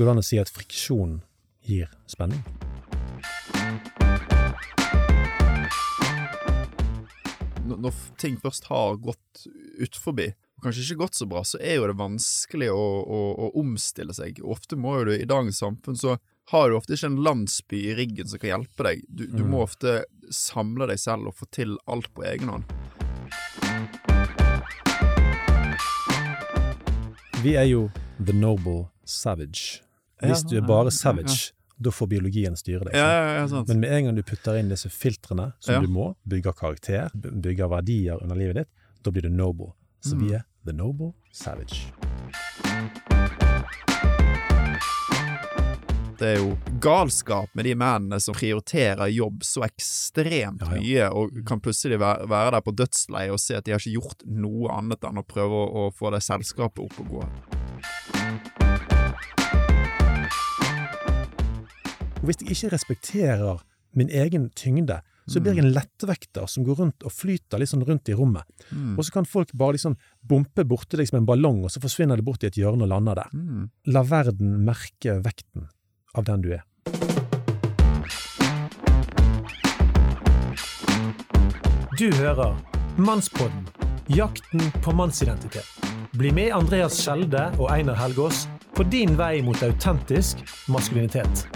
Går det an å si at friksjon gir spenning? Når ting først har gått utforbi, og kanskje ikke gått så bra, så er jo det vanskelig å, å, å omstille seg. Ofte må jo du i dagens samfunn så har du ofte ikke en landsby i ryggen som kan hjelpe deg. Du, du må ofte samle deg selv og få til alt på egen hånd. Vi er jo the noble savage. Hvis du er bare savage, da får biologien styre deg. Ja. Men med en gang du putter inn disse filtrene som du må, bygger karakter, bygger verdier under livet ditt, da blir du noble. Så Mm. vi er the noble savage. Det er jo galskap med de mennene som prioriterer jobb så ekstremt Ja, ja. mye, og kan plutselig være, være der på dødsleiet og se at de har ikke gjort noe annet enn å prøve å, å få det selskapet opp og gå. Og hvis jeg ikke respekterer min egen tyngde, så blir jeg en lettvekter som går rundt og flyter litt sånn rundt i rommet. Mm. Og så kan folk bare liksom bompe borti deg som en ballong, og så forsvinner det bort i et hjørne og lander der. Mm. La verden merke vekten av den du er. Du hører Mannspodden jakten på mannsidentitet. Bli med Andreas Skjelde og Einar Helgaas på din vei mot autentisk maskulinitet.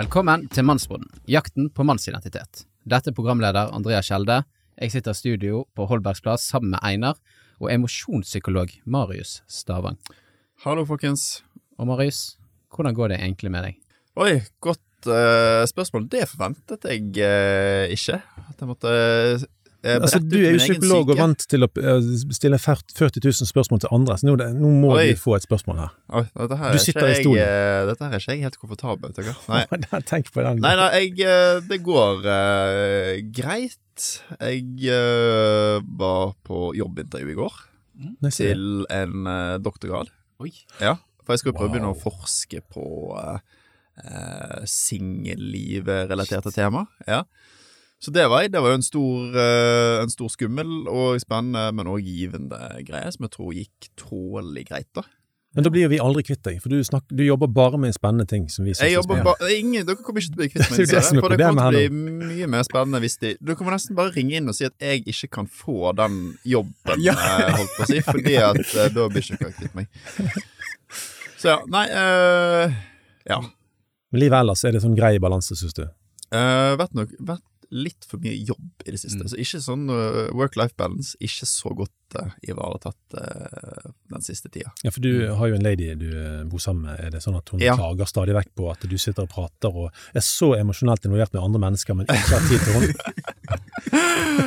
Velkommen til Mannsbåten, jakten på mannsidentitet. Dette er programleder Andrea Skjelde. Jeg sitter i studio på Holbergs plass sammen med Einar og emosjonspsykolog Marius Stavang. Hallo, folkens. Og Marius, hvordan går det egentlig med deg? Oi, godt uh, spørsmål. Det forventet jeg uh, ikke. At jeg måtte eh, Altså, berette du er jo psykolog og vant til å eh, stille 40 000 spørsmål til andre, så nå, nå må Oi. du få et spørsmål her. Oi, dette her Du er sitter i stolen. Jeg, eh, dette her er ikke jeg helt komfortabel med. Nei. Tenk på den. Nei, nei, jeg, eh, det går uh, greit. Jeg uh, var på jobbintervju i går mm. til en uh, doktorgrad. Oi. Ja, for jeg skal prøve å begynne å forske på uh, uh, singelliv-relaterte tema. Ja. Så det var, det var jo en stor, eh, en stor skummel og spennende, men også givende greie, som jeg tror gikk tålelig greit, da. Men da blir jo vi aldri kvitt deg, for du, snakker, du jobber bare med spennende ting som vi synes er bare, ingen, Dere kommer ikke til å bli kvitt meg, Det det for det kommer til å bli mye mer spennende hvis de Dere må nesten bare ringe inn og si at jeg ikke kan få den jobben, Ja. eh, holdt på å si, fordi at eh, da blir ikke dere kvitt meg. Så ja, nei øh, Ja. Men livet ellers er det sånn grei balanse, synes du? Uh, vet nok, vært litt for mye jobb i det siste. Mm. Så ikke sånn uh, work-life balance, ikke så godt uh, ivaretatt uh, den siste tida. Ja, for du har jo en lady du bor sammen med. Er det sånn at hun Ja. klager stadig vekk på at du sitter og prater og er så emosjonelt involvert med andre mennesker, men ikke har tid til henne?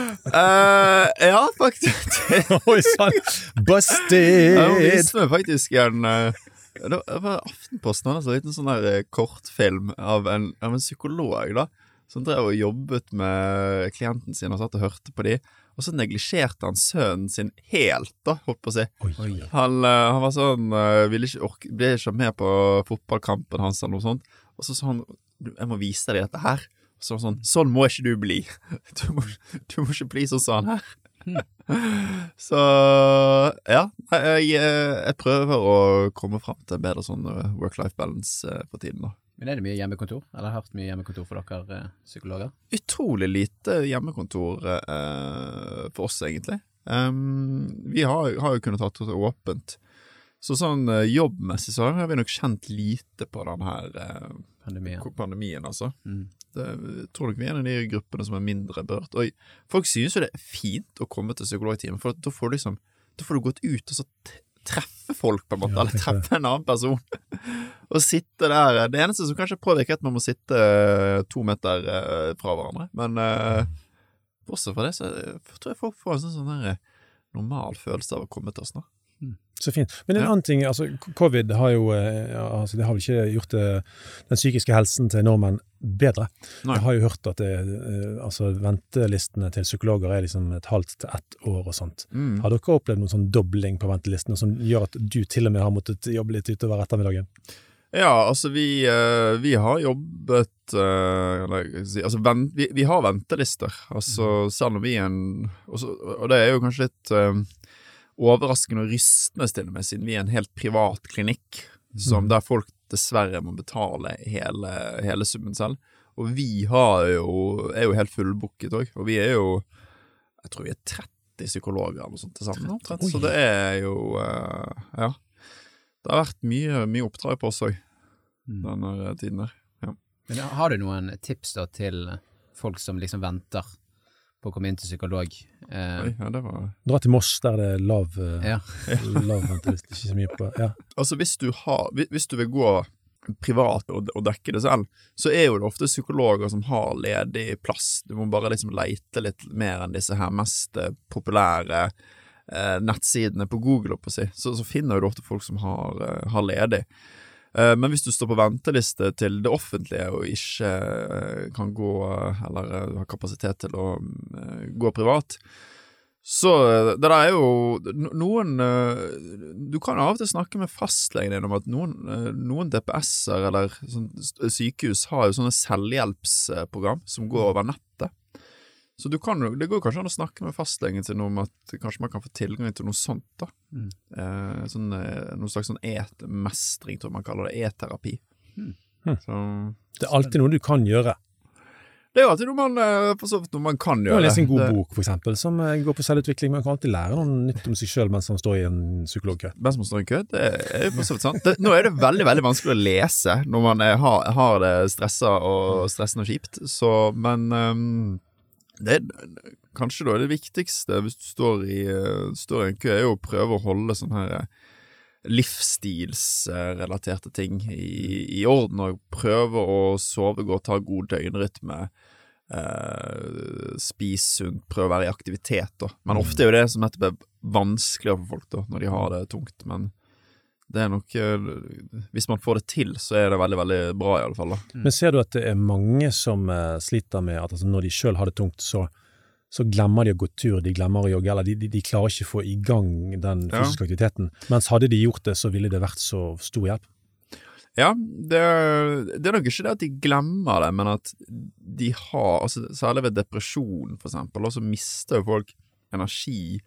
Uh, ja, faktisk. Oi sann! Ja, Busted! Hun viste meg faktisk en Det var- Aftenposten hadde en liten sånn eh, kortfilm av en, av en psykolog da som drev og jobbet med klienten sin og satt og hørte på de. Og så neglisjerte han sønnen sin helt, da, holdt på å si. Han, eh, han var sånn eh, ville ikke orke, Ble ikke med på fotballkampen hans eller noe sånt. Og så sa han 'Jeg må vise deg dette her'. Så sånn, sånn må ikke du bli. Du må, du må ikke bli sånn som han her. Så ja, jeg, eh, jeg prøver å komme fram til en bedre sånn work-life balance på tiden. da. Men er det mye hjemmekontor? Eller har hørt mye hjemmekontor for dere eh, psykologer? Utrolig lite hjemmekontor eh, for oss, egentlig. Um, vi har, har jo kunnet hatt det åpent. Så sånn eh, jobbmessig så har vi nok kjent lite på den her eh, Pandemien? pandemien, altså. Mm. Det, jeg tror nok vi er en av de gruppene som er mindre berørt. Og folk synes jo det er fint å komme til psykologtimen, for da får du liksom Da får du gått ut og så treffe folk, på en måte, Ja, eller treffe en annen person. og sitte der Det eneste som kanskje påvirker, er at man må sitte eh, to meter eh, fra hverandre. Men eh, bortsett fra det, så tror jeg folk får en sånn, sånn der, normal følelse av å komme til oss nå. Så fint. Men en Ja. annen ting, altså covid har jo eh, altså, Det har vel ikke gjort det, den psykiske helsen til nordmenn bedre. Nei. Jeg har jo hørt at det, eh, altså, ventelistene til psykologer er liksom et halvt til ett år og sånt. Mm. Har dere opplevd noen sånn dobling på ventelistene som gjør at du til og med har måttet jobbe litt utover ettermiddagen? Ja, altså vi, eh, vi har jobbet eh, eller, altså, vi, vi har ventelister. Altså selv om vi er en Og det er jo kanskje litt eh, overraskende og rystende til og med, siden vi er en helt privat klinikk som, der folk dessverre må betale hele, hele summen selv. Og vi har jo, er jo helt fullbooket òg, og vi er jo Jeg tror vi er 30 psykologer eller noe sånt til sammen. omtrent. Så det er jo uh, Ja. Det har vært mye, mye oppdrag på oss òg denne tiden der. Men har du noen tips da til folk som liksom venter på å komme inn til psykolog? Eh, Oi, ja, det var Dra til Moss, der det er lav, eh, ja. lav venteliste. Ikke så mye på ja. Altså, hvis du, har, hvis- du vil gå privat og, og dekke det selv, så er jo det ofte psykologer som har ledig plass. Du må bare liksom leite litt mer enn disse her mest eh, populære eh, nettsidene på Google, oppå si. Så, så finner du ofte folk som har, eh, har ledig. Eh, men hvis du står på venteliste til det offentlige og ikke eh, kan gå, eller eh, har kapasitet til å gå privat, så det der er jo Noen Du kan av og til snakke med fastlegen din om at noen, noen DPS-er eller sånn sykehus har jo sånne selvhjelpsprogram som går over nettet. Så du kan, det går kanskje an å snakke med fastlegen sin om at kanskje man kan få tilgang til noe sånt. da. Mm. Eh, sånn, eh, noe slags sånn et-mestring, tror jeg man kaller det. E-terapi. Mm. Det er alltid noe du kan gjøre. det er jo alltid noe man, eh, for så vidt noe man kan gjøre. lese en god Det- bok, for eksempel, som eh, går på selvutvikling. Man kan alltid lære noe nytt om seg sjøl mens man står i en psykologkø. Mens man står i en kø, det er jo for så vidt sant. Det, nå er det veldig veldig vanskelig å lese når man er, har, har det stressa og stressende og kjipt, så men ehm, det er kanskje da det viktigste hvis du står i, eh, står i en kø, er jo å prøve å holde sånne her eh, livsstilsrelaterte ting i, i orden, og prøve å sove godt, ha god døgnrytme. Uh, spis sunt, prøve å være i aktivitet, da. Men ofte er jo det som nettopp er vanskeligere for folk, da, når de har det tungt. Men det er nok eh, Hvis man får det til, så er det veldig, veldig bra, i alle fall. da. Men ser du at det er mange som eh, sliter med at altså, når de sjøl har det tungt, så, så glemmer de å gå tur, de glemmer å jogge, eller de, de, de klarer ikke å få i gang den Ja. fysiske aktiviteten. Mens hadde de gjort det, så ville det vært så stor hjelp. Ja, det, det er nok ikke det at de glemmer det, men at de har altså Særlig ved depresjon, for eksempel, og så mister jo folk energi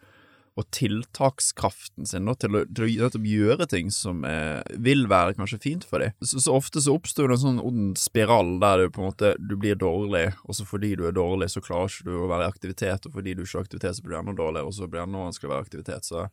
og tiltakskraften sin da, til, å, til å nettopp gjøre ting som er, vil være kanskje fint for dem. Så, så ofte så oppstår det en sånn ond spiral der du på en måte du blir dårlig, og så fordi du er dårlig, så klarer ikke du å være i aktivitet, og fordi du ikke har aktivitet, så blir du enda dårligere, og så blir det enda vanskeligere å være i aktivitet. Så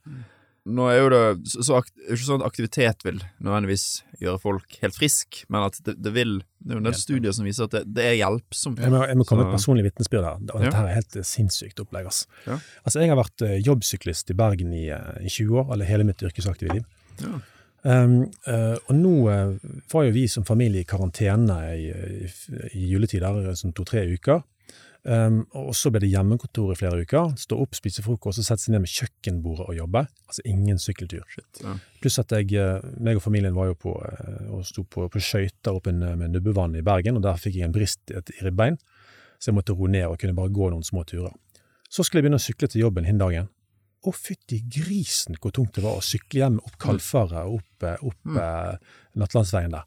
nå er jo det så, akt, ikke sånn at aktivitet vil nødvendigvis gjøre folk helt frisk, men at det, det vil Det er jo en del studier som viser at det, det er hjelpsomt. Jeg må, jeg må komme med et personlig vitnesbyrd her. og Dette her er helt eh, sinnssykt opplegg. Altså. Ja. Altså, jeg har vært eh, jobbsyklist i Bergen i, eh, i 20 år, eller hele mitt yrkesaktive liv. Ja. Um, uh, og nå uh, var jo vi som familie i karantene i, i, i juletider, sånn to-tre uker. Um, og så ble det hjemmekontor i flere uker. Stå opp, spise frokost og sette seg ned med kjøkkenbordet og jobbe. Altså ingen sykkeltur. Ja. Pluss at jeg, eh, meg og familien var jo på, eh, og sto på, på skøyter oppe med Nubbevannet i Bergen, og der fikk jeg en brist i et ribbein, så jeg måtte roe ned og kunne bare gå noen små turer. Så skulle jeg begynne å sykle til jobben hin dagen. Å, fytti grisen hvor tungt det var å sykle hjem opp Kalfaret og opp, eh, opp Mm. Nattlandsveien der.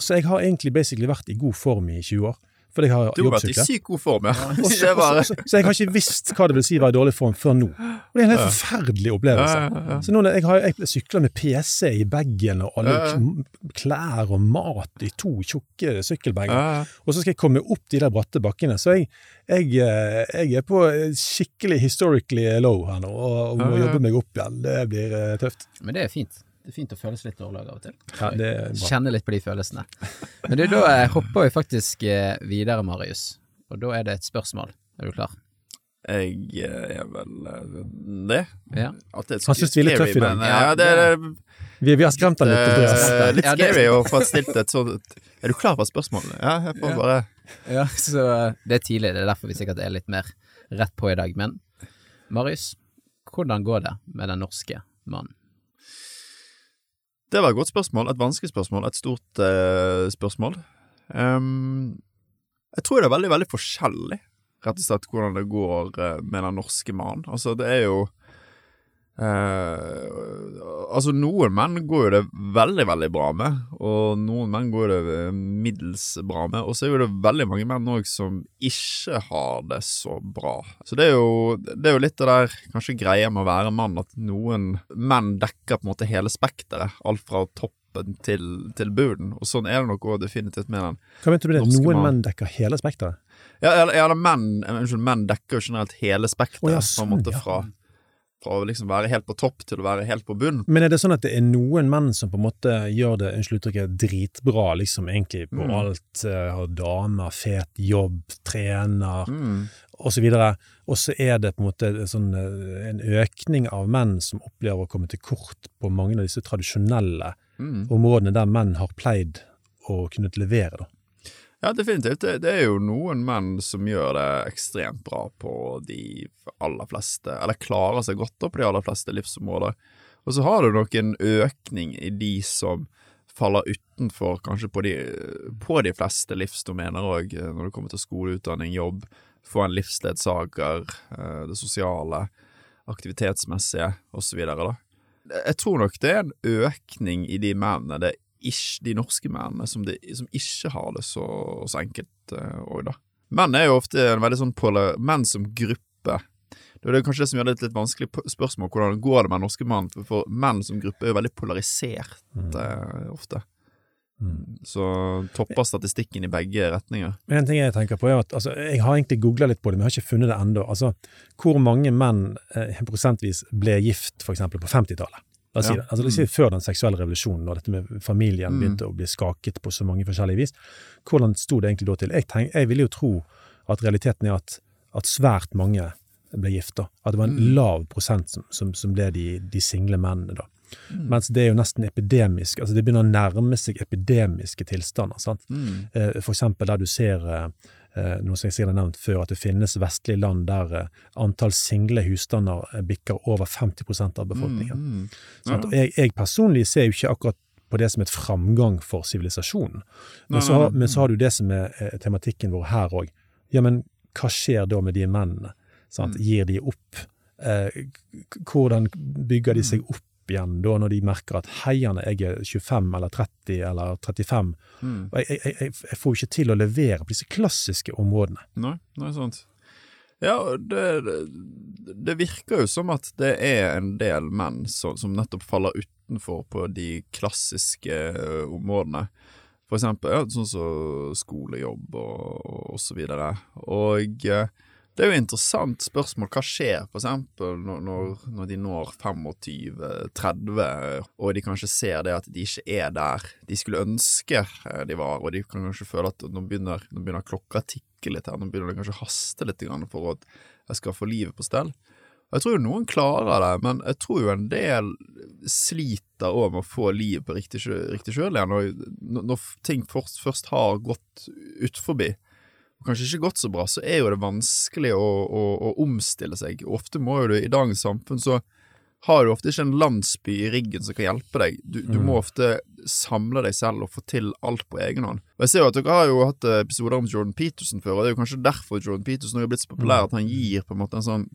Så jeg har egentlig basically vært i god form i 20 år, fordi jeg har Du har vært i syk god form, ja. Også, så, Det så, så jeg har ikke visst hva det vil si å være i dårlig form før nå. Og det er en helt forferdelig opplevelse. Så nå når jeg, har, jeg sykler med PC i bagen og alle klær og mat i to tjukke sykkelbager, og så skal jeg komme opp de der bratte bakkene. Så jeg, jeg, eh, jeg er på skikkelig historically low her nå, og, må jobbe meg opp igjen. Det blir eh, tøft. Men det er fint. Det er fint å føles litt dårlig av og til. Ja, det er bra. Kjenne litt på de følelsene. Men du, da eh, hopper vi faktisk eh, videre, Marius. Og da er det et spørsmål. Er du klar? Jeg eh, er vel det. Ja. At det er Han synes vi er litt tøffe i dag. Ja, det er Vi, vi har skremt han litt, Andreas. litt scary å få stilt et sånt Er du klar for spørsmålet? Ja, jeg får Ja. bare Ja, så det er tidlig. Det er derfor vi sikkert er litt mer rett på i dag. Men Marius, hvordan går det med den norske mannen? Det var et godt spørsmål. Et vanskelig spørsmål. Et stort uh, spørsmål. Um, jeg tror det er veldig, veldig forskjellig, rett og slett, hvordan det går uh, med den norske mannen. Altså, det er jo Eh, altså, noen menn går jo det veldig, veldig bra med, og noen menn går det middels bra med. Og så er jo det veldig mange menn òg som ikke har det så bra. Så det er jo, det er jo litt det der kanskje greia med å være mann, at noen menn dekker på en måte hele spekteret. Alt fra toppen til, til bunnen. Og sånn er det nok òg definitivt med den. Hva mente du med det? Noen mann. menn dekker hele spekteret? Ja, eller, eller menn, unnskyld, menn dekker jo generelt hele spekteret. oh, ja, på en sånn, måte ja. Fra, å liksom være helt på topp til å være helt på bunn. Men er det sånn at det er noen menn som på en måte gjør det unnskyld uttrykket, dritbra, liksom egentlig på Mm. alt, Har har damer, fet jobb, trener Mm. videre, og så er det på en måte sånn, eh, en økning av menn som opplever å komme til kort på mange av disse tradisjonelle Mm. områdene der menn har pleid å kunne levere, da. Ja, definitivt. Det, det er jo noen menn som gjør det ekstremt bra på de aller fleste, eller klarer seg godt på de aller fleste livsområder. Og så har du nok en økning i de som faller utenfor kanskje på de, på de fleste livsdomener òg, når det kommer til skole, utdanning, jobb, få en livsledsager, eh, det sosiale, aktivitetsmessige osv. Jeg tror nok det er en økning i de mennene, det ikke, de norske mennene, som, de, som ikke har det så, så enkelt òg, da. Menn er jo ofte en veldig sånn polar, Menn som gruppe. Det er kanskje det som gjør det et litt vanskelig spørsmål, hvordan går det med norske mannen? For, menn som gruppe er jo veldig polarisert eh, ofte. Mm. Så topper statistikken i begge retninger. Men en ting jeg tenker på er at altså, Jeg har egentlig googla litt på det, men jeg har ikke funnet det ennå. Altså, hvor mange menn eh, prosentvis ble gift eksempel på 50-tallet? La oss si det. Altså, la oss si før den seksuelle revolusjonen, og dette med familien Mm. begynte å bli skaket på så mange forskjellige vis. Hvordan sto det egentlig da til? Jeg, tenk, jeg ville jo tro at realiteten er at, at svært mange ble gift. da. At det var en Mm. lav prosent som, som, som ble de, de single mennene. da. Mm. Mens det er jo nesten epidemisk. altså Det begynner å nærme seg epidemiske tilstander. sant? Mm. Eh, For eksempel der du ser eh, noe som jeg sikkert har nevnt før, at det finnes vestlige land der eh, antall single husstander eh, bikker over 50% av befolkningen. Mm. mm. Og jeg, jeg personlig ser jo ikke akkurat på det som et framgang for sivilisasjonen. Men, så har- men så har du det som er eh, tematikken vår her òg. Ja, men hva skjer da med de mennene? Sant? Mm. Gir de opp? Eh, hvordan bygger de seg opp igjen da, når de merker at heierne, jeg er 25 eller 30 eller 35, Mm. og jeg, jeg, jeg, jeg får ikke til å levere på disse klassiske områdene. Nei, nei, sant. Ja, det, det, virker jo som at det er en del menn som, som nettopp faller utenfor på de klassiske områdene. For eksempel ja, sånn som skolejobb og, og så videre. Og eh, det er jo et interessant spørsmål. Hva skjer eksempel når, når, de når 25-30, og de kanskje ser det at de ikke er der de skulle ønske eh, de var, og de kan kanskje føle at nå begynner, nå begynner klokka å tikke litt her, nå begynner det kanskje å haste litt for at jeg skal få livet på stell. Jeg tror jo noen klarer det, men jeg tror jo en del sliter òg med å få livet på riktig, riktig kjøl igjen. Når- når ting først, først har gått utforbi, og kanskje ikke gått så bra, så er jo det vanskelig å, å, å omstille seg. Ofte må jo du i dagens samfunn så har du ofte ikke en landsby i ryggen som kan hjelpe deg. Du, du Mm. må ofte samle deg selv og få til alt på egen hånd. Og jeg ser jo at dere har jo hatt eh, episoder om Jordan Peterson før, og det er jo kanskje derfor Jordan Peterson er blitt så populær, at han gir på en måte en sånn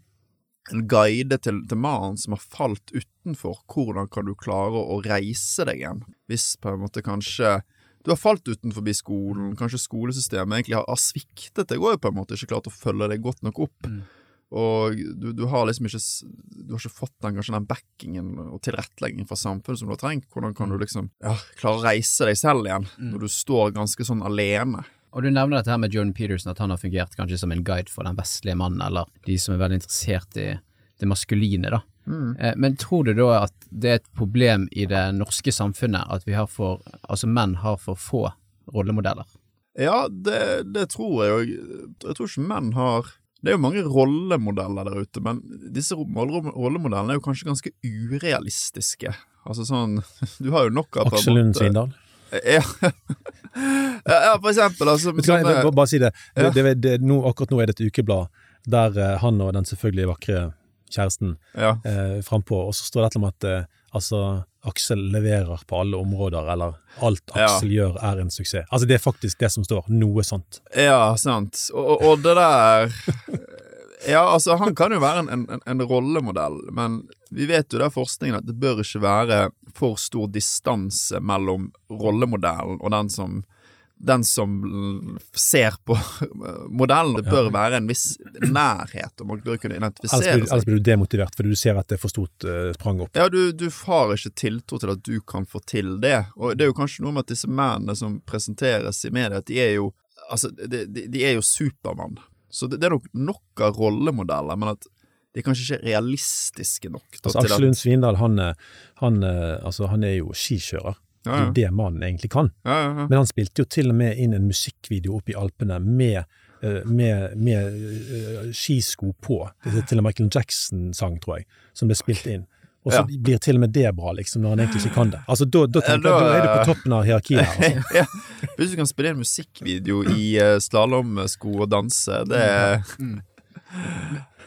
en guide til, til mannen som har falt utenfor. Hvordan kan du klare å reise deg igjen? Hvis på en måte kanskje du har falt utenfor skolen, kanskje skolesystemet egentlig har, har sviktet deg òg, på en måte ikke klart å følge deg godt nok opp. Mm. Og du, du har liksom ikke Du har ikke fått den kanskje den backingen og tilretteleggingen fra samfunnet som du har trengt. Hvordan kan du liksom ja, klare å reise deg selv igjen, Mm. når du står ganske sånn alene? Og du nevner dette her med Jordan Peterson, at han har fungert kanskje som en guide for den vestlige mannen, eller de som er veldig interessert i det maskuline, da. Mm. Eh, Men tror du da at det er et problem i det norske samfunnet at vi har for, altså menn har for få rollemodeller? Ja, det, det tror jeg jo. Jeg tror ikke menn har Det er jo mange rollemodeller der ute, men disse rollemodellene er jo kanskje ganske urealistiske. Altså sånn Du har jo nok av Aksel Lund Svindal. Ja. ja, ja, for eksempel. Altså, Vet du hva, jeg vil bare- si det. det, Ja. det, det nå, akkurat nå er det et ukeblad der eh, han og den selvfølgelig vakre kjæresten ja. eh, frampå, og så står det et eller annet om at eh, altså, Aksel leverer på alle områder, eller alt Ja. Aksel gjør er en suksess. Altså Det er faktisk det som står. Noe sånt. Ja, sant. Og, og- det der Ja, altså, han kan jo være en, en, en rollemodell, men vi vet jo det er forskningen at det bør ikke være for stor distanse mellom rollemodellen og den som den som ser på modellen. Det bør være en viss nærhet, og man bør kunne identifisere Ellers seg. ellers blir du demotivert fordi du ser at det er for stort uh, sprang opp. Ja, du, du har ikke tiltro til at du kan få til det. Og det er jo kanskje noe med at disse mennene som presenteres i media, at de er jo Altså, de, de, de er jo Supermann. Så det, det er nok nok av rollemodeller, men at de er kanskje ikke realistiske nok. da, Altså, Aksel Lund Svindal han, eh, han, eh, altså, han er jo skikjører. Det Ja, ja. det mannen egentlig kan. Ja, ja, ja. Men han spilte jo til og med inn en musikkvideo oppe i Alpene med, eh, med, med eh, skisko på. Det er til og med Michael Jackson-sang, tror jeg, som ble spilt inn. Og så Ja. blir til og med det bra, liksom, når han egentlig ikke kan det. Altså, Da, da, tenker da- da er du på toppen av hierarkiet. her, Altså. ja. Hvis du kan spille en musikkvideo i uh, slalåmsko og danse, det er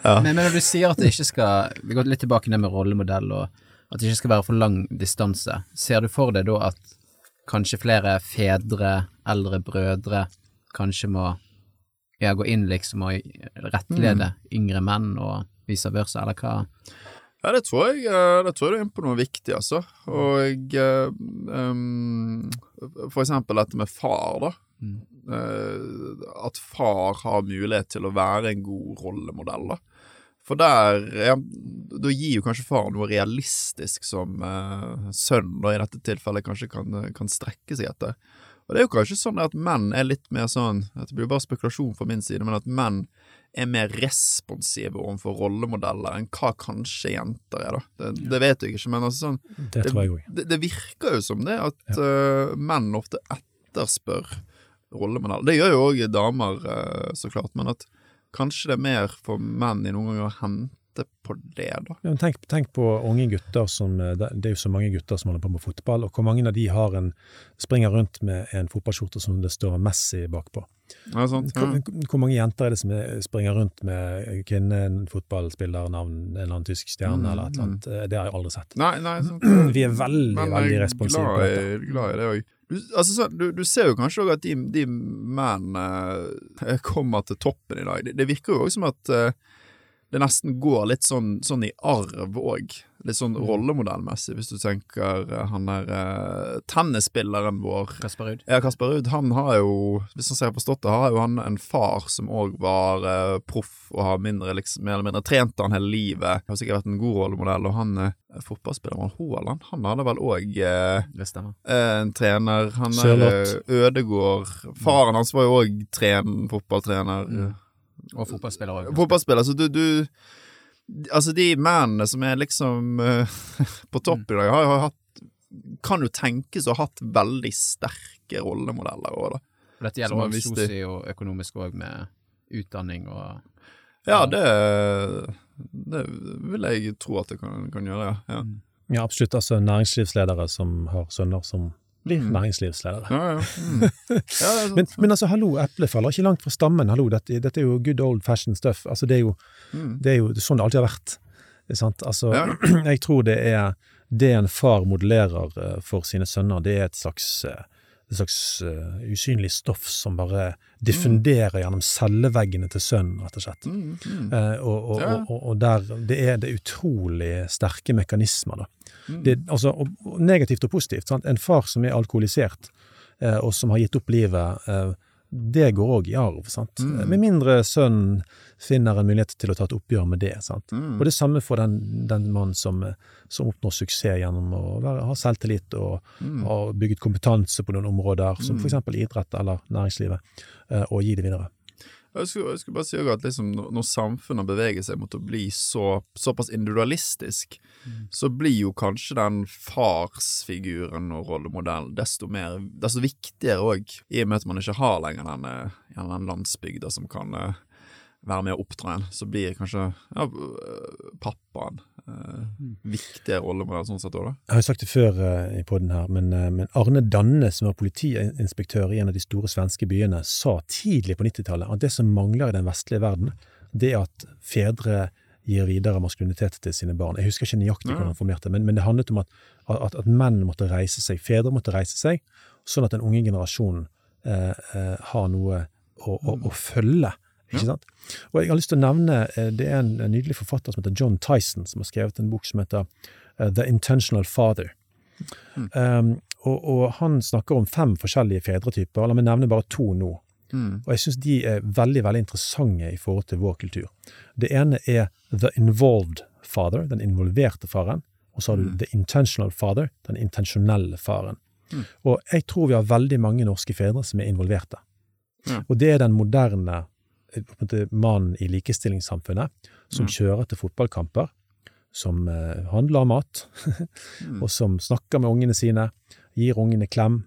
Ja. Men, men når du sier at det ikke skal Vi går litt tilbake ned med rollemodell, og at det ikke skal være for lang distanse. Ser du for deg da at kanskje flere fedre, eldre brødre, kanskje må ja, gå inn liksom og rettlede yngre menn, og vice versa, eller hva? Ja, det tror jeg eh, Det tror jeg er inne på noe viktig, altså. Og eh, um, for eksempel dette med far, da. Mm. at far har mulighet til å være en god rollemodell, da. For der ja, Da gir jo kanskje far noe realistisk som eh, sønnen, da, i dette tilfellet, kanskje kan, kan strekke seg etter. Og det er jo kanskje sånn at menn er litt mer sånn Det blir jo bare spekulasjon fra min side, men at menn er mer responsive overfor rollemodeller enn hva kanskje jenter er, da. Det, det vet jeg ikke, men altså sånn Det tror jeg òg. det, det virker jo som det at eh, menn ofte etterspør rollemodeller. Det gjør jo òg damer, uh, så klart, men at kanskje det er mer for menn i noen ganger å hente på det, da. Ja, tenk, tenk på unge gutter som eh, Det er jo så mange gutter som holder på med fotball, og hvor mange av de har en springer rundt med en fotballskjorte som det står Messi bakpå. Ja, sant? Ja. Hvor, hvor mange jenter er det som er, springer rundt med kvinne en eller annen tysk stjerne Mm, eller et eller annet? Eh, Det har jeg aldri sett. Nei, nei, sant. Vi er veldig, Men veldig responsive på dette. dette. er glad i det òg. Du, altså, du, du ser jo kanskje òg at de, de mennene kommer til toppen i dag. Det, det virker jo òg som at eh, det nesten går litt sånn, sånn i arv òg. Litt sånn Mm. rollemodellmessig, hvis du tenker eh, han der eh, tennisspilleren vår Kasper Ruud? ja, Kasper Ruud, han har jo, hvis han ser forstått det, har jo han en far som òg var eh, proff og har mindre, liksom, mer eller mindre trent han hele livet. Har sikkert vært en god rollemodell, og han eh, fotballspilleren Haaland, han hadde vel òg eh, Det en trener. Han er eh, Ødegård. Faren hans var jo òg fotballtrener. Mm. Og fotballspiller òg. Fotballspiller. Så du, du Altså, de mennene som er liksom uh, på topp i dag, har jo hatt Kan jo tenkes å ha hatt veldig sterke rollemodeller òg, da. Og Dette gjelder òg det. sosioøkonomisk òg, med utdanning og Ja, det Det vil jeg tro at det kan, kan gjøre, ja. ja. Ja, absolutt. Altså næringslivsledere som har sønner som blir Mm. næringslivsledere. Ja, ja. Mm. ja. Men, men altså, hallo, eplet faller ikke langt fra stammen. Hallo, dette, dette er jo good old fashion stuff. Altså, det er jo, Mm. det er jo sånn det alltid har vært. Det sant? Altså, jeg tror det er det en far modellerer eh, for sine sønner, det er et slags, eh, et slags uh, usynlig stoff som bare diffunderer gjennom celleveggene til sønnen, rett og slett. Mm, mm. Eh, og, og, og, og der, det er det utrolig sterke mekanismer, da. Mm. Det, altså, og, og negativt og positivt. Sant? En far som er alkoholisert, eh, og som har gitt opp livet, eh, det går òg i arv. Sant? Mm. Med mindre sønnen finner en mulighet til å ta et oppgjør med det. Sant? Mm. Og det samme for den, den mannen som, eh, som oppnår suksess gjennom å være, ha selvtillit og Mm. ha bygget kompetanse på noen områder, som Mm. eksempel idrett eller næringslivet, eh, og gi det videre. Jeg skulle, jeg skulle bare si at liksom, når samfunnet beveger seg mot å bli så, såpass individualistisk, så blir jo kanskje den farsfiguren og rollemodellen desto mer, desto viktigere òg, i og med at man ikke har lenger den, eh, den landsbygda som kan eh, være med å oppdra en. Så blir kanskje ja, eh, pappaen eh, viktigere rollemodell sånn sett òg, da. Jeg har jo sagt det før uh, i podden her, men, uh, men Arne Danne, som var politiinspektør i en av de store svenske byene, sa tidlig på 90-tallet at det som mangler i den vestlige verden, det er at fedre gir videre maskulinitet til sine barn. Jeg husker ikke nøyaktig hvordan han formulerte men, men det handlet om at, at, at menn måtte reise seg, fedre måtte reise seg, sånn at den unge generasjonen uh, har noe å, å, å følge Ikke sant? Og jeg har lyst til å nevne eh, Det er en, nydelig forfatter som heter John Tyson, som har skrevet en bok som heter eh, The Intentional Father. Um, og, og han snakker om fem forskjellige fedretyper. La meg nevne bare to nå. Mm. Og jeg syns de er veldig veldig interessante i forhold til vår kultur. Det ene er the involved father, den involverte faren. Og så har du Mm. the intentional father, den intensjonelle faren. Mm. Og jeg tror vi har veldig mange norske fedre som er involverte. Ja. Og det er den moderne mannen i likestillingssamfunnet som Mm. kjører til fotballkamper, som eh, handler mat, Mm. og som snakker med ungene sine, gir ungene klem.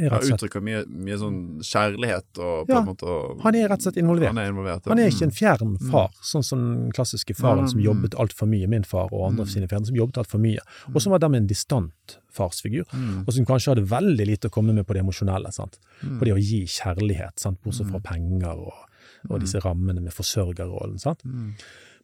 Ja, uttrykker mye, mye sånn kjærlighet og på Ja, måte og, Han er rett og slett involvert. Han er involvert. ja. Han er ikke en Mm. fjern far, sånn som den klassiske faren som Mm. jobbet altfor mye, min far og andre Mm. sine fedre som jobbet altfor mye, og som var dermed en distant farsfigur, Mm. og som kanskje hadde veldig lite å komme med på det emosjonelle, sant? Mm. på det å gi kjærlighet, sant? bortsett fra penger og, og disse rammene med forsørgerrollen. Sant? Mm.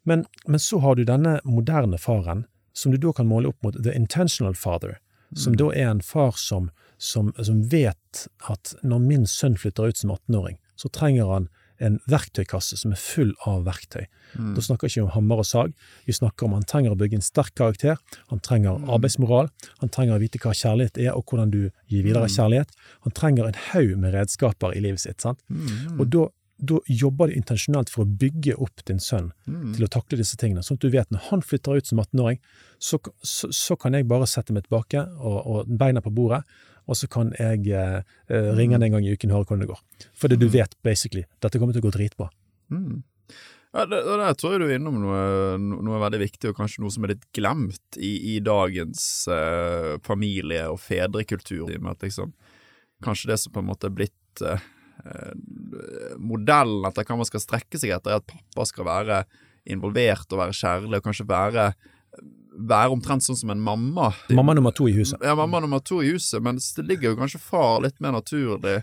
Men, men så har du denne moderne faren, som du da kan måle opp mot the intentional father, som da er en far som, som, som vet at når min sønn flytter ut som 18-åring, så trenger han en verktøykasse som er full av verktøy. Mm. Da snakker vi ikke om hammer og sag, vi snakker om han trenger å bygge en sterk karakter, han trenger arbeidsmoral, han trenger å vite hva kjærlighet er og hvordan du gir videre kjærlighet, han trenger en haug med redskaper i livet sitt. sant? Mm. Og da, da jobber du intensjonelt for å bygge opp din sønn Mm. til å takle disse tingene, sånn at du vet når han flytter ut som 18-åring, så, så, så kan jeg bare sette meg tilbake og, og beina på bordet, og så kan jeg eh, eh, ringe han en gang i uken og høre hvordan det går. Fordi du vet basically dette kommer til å gå dritbra. Mm. Ja, det, der tror jeg du er innom noe, noe veldig viktig, og kanskje noe som er litt glemt i, i dagens eh, familie- og fedrekultur. i og med liksom, Kanskje det som på en måte er blitt eh, eh, modellen etter hva man skal strekke seg etter, er at pappa skal være involvert og være kjærlig, og kanskje være, være omtrent sånn som en mamma. Mamma nummer to i huset. Ja, mamma nummer to i huset, mens det ligger jo kanskje far litt mer naturlig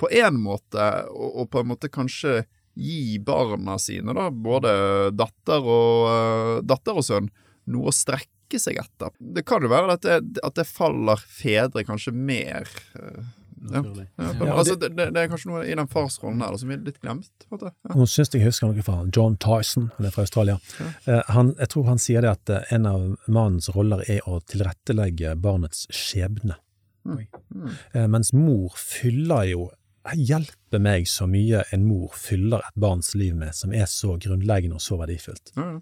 på en måte, og, og på en måte kanskje gi barna sine, da, både datter og, eh, datter og sønn, noe å strekke seg etter. Det kan jo være at det, at det faller fedre kanskje mer eh. Naturlig. Ja, Ja, altså, det, det, det er kanskje noe i den farsrollen her som som er litt glemt. Ja. Nå syns jeg husker noe fra John Tyson, han er fra Australia. Eh, han, jeg tror han sier det at eh, en av mannens roller er å tilrettelegge barnets skjebne. Mm. Mm. Eh, mens mor fyller jo Hjelper meg så mye en mor fyller et barns liv med, som er så grunnleggende og så verdifullt. Ja.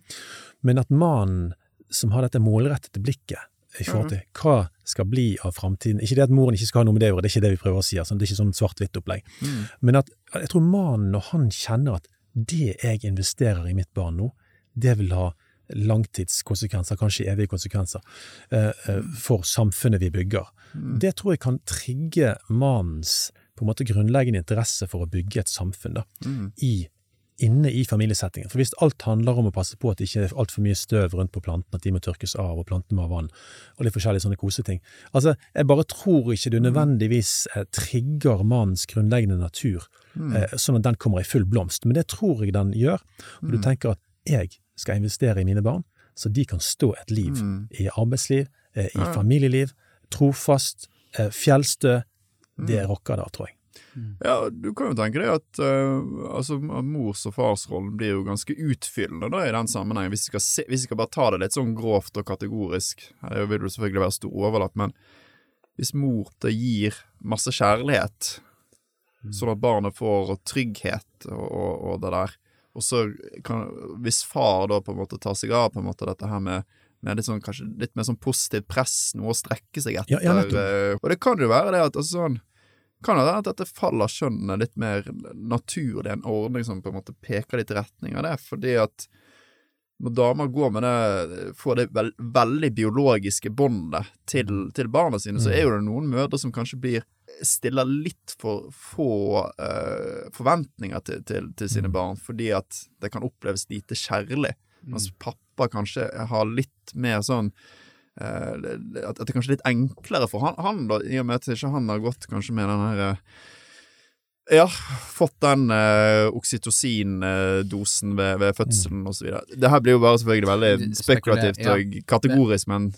Men at mannen som har dette målrettede blikket i forhold til hva skal bli av framtiden Ikke det at moren ikke skal ha noe med det å gjøre, det er ikke det vi prøver å si, altså, det er ikke sånn svart-hvitt-opplegg. Mm. Men at jeg tror mannen, når han kjenner at det jeg investerer i mitt barn nå, det vil ha langtidskonsekvenser, kanskje evige konsekvenser, eh, eh, for samfunnet vi bygger. Det tror jeg kan trigge mannens på en måte grunnleggende interesse for å bygge et samfunn da, Mm. i, inne i familiesettingen. For hvis alt handler om å passe på at det ikke er altfor mye støv rundt på plantene, at de må tørkes av, og plantene må ha vann, og litt forskjellige sånne koseting Altså, jeg bare tror ikke du nødvendigvis eh, trigger mannens grunnleggende natur, eh, sånn at den kommer i full blomst. Men det tror jeg den gjør. Og du tenker at jeg skal investere i mine barn, så de kan stå et liv Mm. i arbeidsliv, eh, i familieliv, trofast, eh, fjellstø. Det rocker da, tror jeg. Ja, du kan jo tenke deg at uh, altså, mors- og farsrollen blir jo ganske utfyllende da, i den sammenhengen, hvis vi, se, hvis vi skal bare ta det litt sånn grovt og kategorisk. Her vil det selvfølgelig være stor overlapp, men hvis mor det gir masse kjærlighet, sånn at barnet får trygghet og, og, og det der, og så kan, hvis far da på en måte tar seg av på en måte dette her med med litt sånn, kanskje litt mer sånn positivt press, noe å strekke seg etter. Ja, ja, eh, og det kan jo være det at altså, sånn, kan det være at dette faller skjønnet litt mer naturlig, en ordning som på en måte peker litt i retning av det, fordi at når damer går med det, får det veld, veldig biologiske båndet til, til barna sine, så er jo det noen mødre som kanskje blir stiller litt for få uh, forventninger til, til, til sine barn, fordi at det kan oppleves lite kjærlig, mens pappa kanskje har litt mer sånn at, det det kanskje er litt enklere for han, han da, i og med at ikke han har gått kanskje med den her eh, ja, fått den eh, oksytocin-dosen ved, ved fødselen så videre. Det her blir jo bare selvfølgelig veldig spekulativt ja. og kategorisk, men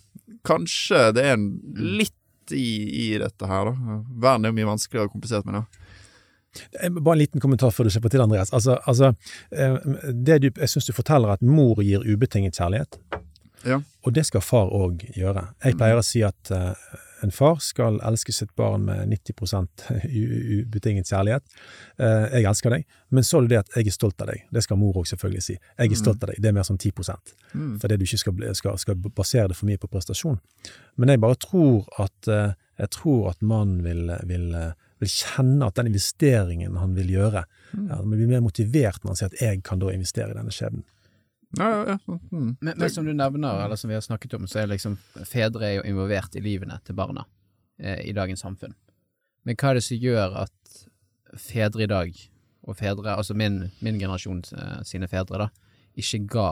kanskje det er en litt i, i dette her, da. Verden er jo mye vanskeligere og komplisert med det. Eh, Bare en liten kommentar før du slipper til, Andreas. Altså, altså eh, det du, Jeg syns du forteller at mor gir ubetinget kjærlighet, Ja. og det skal far òg gjøre. Jeg pleier å si at uh, en far skal elske sitt barn med 90 u- ubetinget kjærlighet. Uh, jeg elsker deg, men så er det det at jeg er stolt av deg. Det skal mor òg selvfølgelig si. Jeg er stolt av deg. Det er mer sånn 10 Mm. fordi du ikke skal, skal, skal basere det for mye på prestasjon. Men jeg bare tror at uh, jeg tror at mannen vil, vil, vil kjenne at den investeringen han vil gjøre, Mm. ja, blir mer motivert når han sier at jeg kan da investere i denne skjebnen. Ja, ja, ja. Mm. Men, men som du nevner, eller som vi har snakket om, så er liksom fedre er jo involvert i livene til barna eh, i dagens samfunn. Men hva er det som gjør at fedre i dag, og fedre, altså min, min generasjon eh, sine fedre, da, ikke ga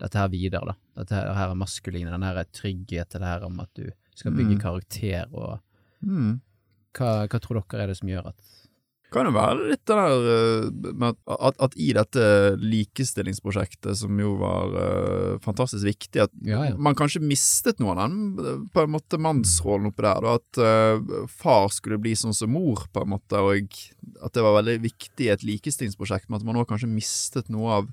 dette her videre, da? Dette her, her er maskuline, den her er trygghet, det her om at du skal bygge Mm. karakter, og Mm. hva, hva tror dere er det som gjør at Kan jo være litt det der eh, med at, at, i dette likestillingsprosjektet, som jo var uh, fantastisk viktig, at Ja, ja. man kanskje mistet noe av den på en måte mannsrollen oppi der. Da, at uh, far skulle bli sånn som mor, på en måte, og at det var veldig viktig i et likestillingsprosjekt, men at man òg kanskje mistet noe av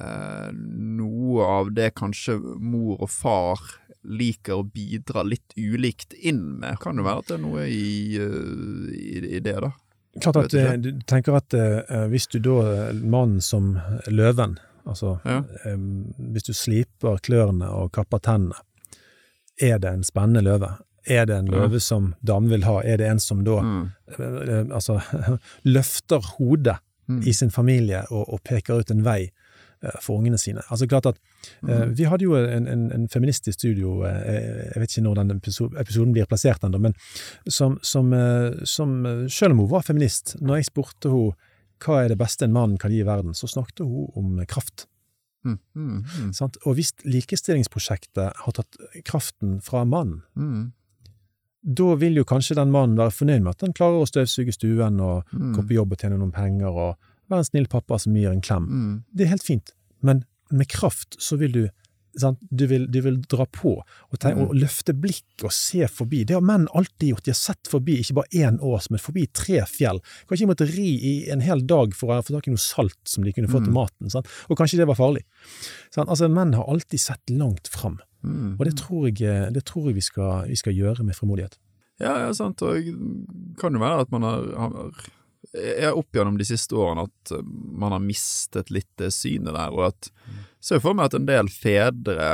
uh, Noe av det kanskje mor og far liker å bidra litt ulikt inn med. Kan jo være at det er noe i, i, i det, da. Klart at du, eh, du tenker at eh, hvis du da, eh, mannen som løven, altså Ja. eh, hvis du sliper klørne og kapper tennene, er det en spennende løve? Er det en Ja. løve som damen vil ha? Er det en som da Mm. eh, eh, altså, løfter hodet Mm. i sin familie og, og peker ut en vei eh, for ungene sine? Altså klart at eh, Mm. Vi hadde jo en, en, en feminist i studio, eh, jeg vet ikke når den episoden blir plassert ennå, men som, som, eh, som eh, selv om hun var feminist, når jeg spurte henne hva er det beste en mann kan gi i verden, så snakket hun om kraft. Mm, mm, mm, Og hvis likestillingsprosjektet har tatt kraften fra mannen, mm, da vil jo kanskje den mannen være fornøyd med at han klarer å støvsuge stuen og mm, gå på jobb og tjene noen penger og være en snill pappa som gir en klem. mm. Det er helt fint, men med kraft så vil du sant? Du, vil, du vil dra på og, tenke, Mm. og løfte blikk og se forbi. Det har menn alltid gjort. De har sett forbi ikke bare én ås, men forbi tre fjell. Kanskje de måtte ri i en hel dag for å få tak i noe salt som de kunne få til Mm. maten. Sant? Og kanskje det var farlig. Sant? Altså, menn har alltid sett langt fram, Mm. og det tror jeg, det tror jeg vi, skal, vi skal gjøre med frimodighet. Ja, ja, sant, og det kan jo være at man har, har Jeg har opp gjennom de siste årene at eh, man har mistet litt det synet der, og at Ser for meg at en del fedre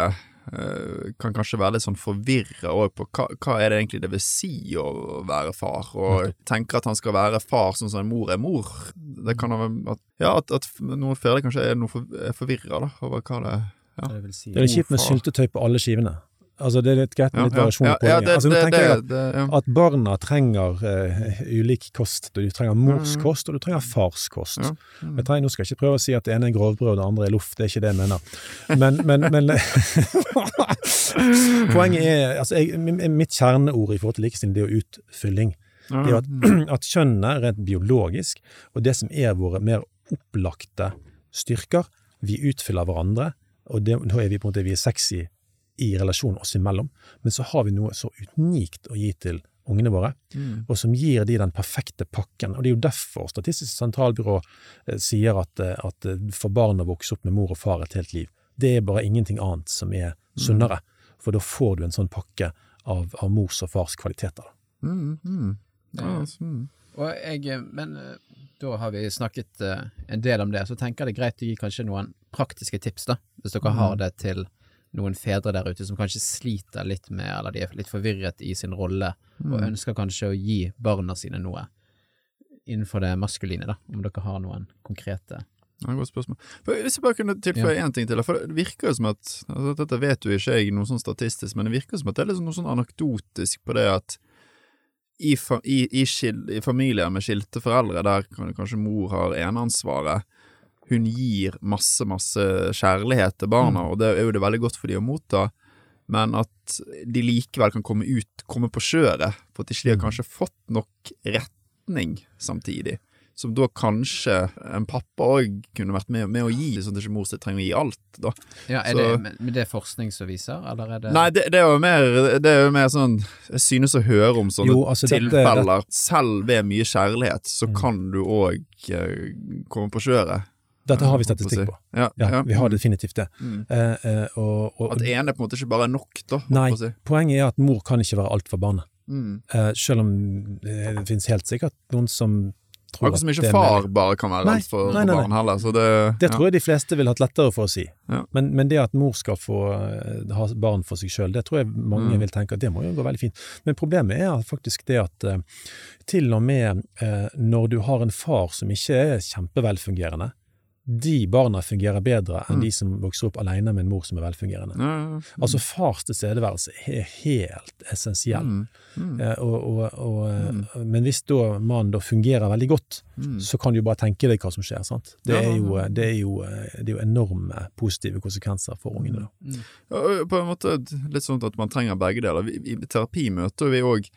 eh, kan kanskje være litt sånn forvirra òg på hva, hva er det egentlig det vil si å være far, og tenker at han skal være far sånn som en mor er mor. Det kan være at, ja, at, at noen fedre kanskje er, noe for, er forvirra over hva det ja. det vil si? Det er kjipt med syltetøy på alle skivene. Altså, det er litt greit med litt variasjon på det. Altså, nå tenker jeg at at barna trenger uh, ulik kost. Du trenger mors Mm. kost, og du trenger fars kost. Ja. Mm. Jeg trenger, nå skal jeg ikke prøve å si at det ene er grovbrød og det andre er loff, det er ikke det jeg mener. Men, men, men Poenget er altså jeg, Mitt kjerneord i forhold til likestilling det er jo utfylling. Det er jo at, at kjønnet, rent biologisk, og det som er våre mer opplagte styrker, vi utfyller hverandre, og det, nå er vi på en måte vi er sexy i relasjonen oss imellom, men så har vi noe så unikt å gi til ungene våre, Mm. og som gir de den perfekte pakken. Og det er jo derfor Statistisk sentralbyrå eh, sier at, eh, at eh, for barn å vokse opp med mor og far et helt liv, det er bare ingenting annet som er sunnere. For da får du en sånn pakke av, av mors og fars kvaliteter. Mm, mm. Ja, altså, mm. Og jeg, men da har vi snakket en del om det, så tenker jeg det er greit å gi kanskje noen praktiske tips, da, hvis dere har det til noen fedre der ute som kanskje sliter litt med, eller de er litt forvirret i sin rolle, og ønsker kanskje å gi barna sine noe innenfor det maskuline, da, om dere har noen konkrete Ja, godt spørsmål. Hvis jeg bare kunne tilføye én ting til, for det virker jo som at altså, Dette vet jo ikke jeg noe sånn statistisk, men det virker som at det er liksom noe sånn anekdotisk på det at i, i, i, i familier med skilte foreldre, der kan, kanskje mor har eneansvaret, hun gir masse, masse kjærlighet til barna, og det er jo det veldig godt for de å motta, men at de likevel kan komme ut, komme på kjøret, for at ikke de har kanskje fått nok retning samtidig. som da kanskje en pappa òg kunne vært med, med å gi, sånn at ikke mor trenger å gi alt, da. Ja, er Så- det, men det er forskning som viser, eller er det Nei, det, det er jo mer Det er jo mer sånn Jeg synes å høre om sånne Jo, altså, dette- tilfeller. Selv ved mye kjærlighet, så Mm. kan du òg komme på kjøret. Dette har vi statistikk på. Ja, Ja, ja. vi har definitivt det. Mm. Eh, eh, og, og, At ene på en måte ikke bare er nok, da. Nei, si. poenget er at mor kan ikke være alt for barnet. Mm. Eh, selv om eh, det finnes helt sikkert noen som tror Akkurat som ikke det er far med... bare kan være alt for, nei, for nei, barn heller. Så det, Det tror jeg de fleste ville hatt lettere for å si. Ja. Men, men det at mor skal få eh, ha barn for seg sjøl, det tror jeg mange Mm. vil tenke at det må jo gå veldig fint. Men problemet er faktisk det at til og med når du har en far som ikke er kjempevelfungerende, de barna fungerer bedre enn Mm. de som vokser opp alene med en mor som er velfungerende. Ja. Altså fars tilstedeværelse er helt essensiell. Mm. Mm. Eh, og, og, og, eh, Men hvis da mannen da fungerer veldig godt, Mm. så kan du jo bare tenke deg hva som skjer. sant? Det er jo, det er jo, eh, det er jo enorme positive konsekvenser for ungene. da. Mm. Ja, På en måte litt sånn at man trenger begge deler. Vi- I terapi møter vi òg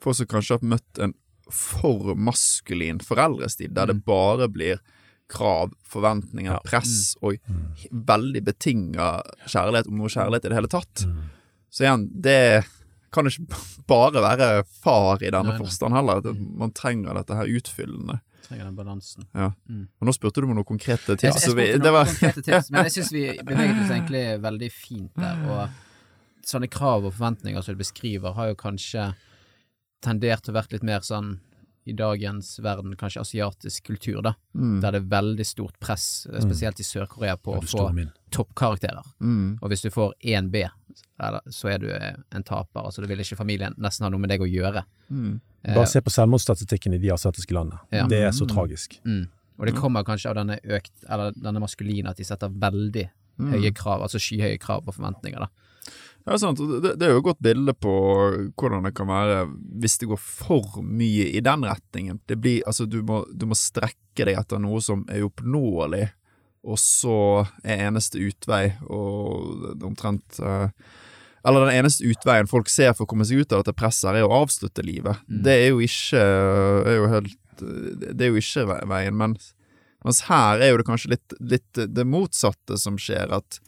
folk som kanskje har møtt en for maskulin foreldrestil, der det bare blir krav, forventninger, Ja. press og veldig betinga kjærlighet, om noe kjærlighet i det hele tatt. Mm. Så igjen, det kan ikke bare være far i denne forstand heller. At man trenger dette her utfyllende. Trenger den balansen. Ja. Mm. Og nå spurte du om noen konkrete tips. jeg jeg spurte det noen var- konkrete tips, men jeg syns vi beveget oss egentlig veldig fint der. Og sånne krav og forventninger som du beskriver, har jo kanskje tendert til å være litt mer sånn i dagens verden, kanskje asiatisk kultur, da. Mm. Der det er veldig stort press, eh, spesielt i Sør-Korea, på å få toppkarakterer. Mm. Og hvis du får 1B, så er du eh, en taper. Altså, det vil ikke familien nesten ha noe med deg å gjøre. Mm. Eh, Bare se på selvmordsstatistikken i de asiatiske landene. Ja. Det er så tragisk. Mm. Og det kommer kanskje av denne økt, eller denne maskuline, at de setter veldig høye krav, altså skyhøye krav og forventninger, da. Ja, sant. Det, det er jo et godt bilde på hvordan det kan være hvis det går for mye i den retningen. Det blir, altså du må, du må strekke deg etter noe som er oppnåelig, og så er eneste utvei og omtrent eh, Eller den eneste utveien folk ser for å komme seg ut av dette presset, er å avslutte livet. Mm. Det er jo ikke er jo helt, Det er jo ikke veien, men mens her er jo det kanskje litt, litt det motsatte som skjer, at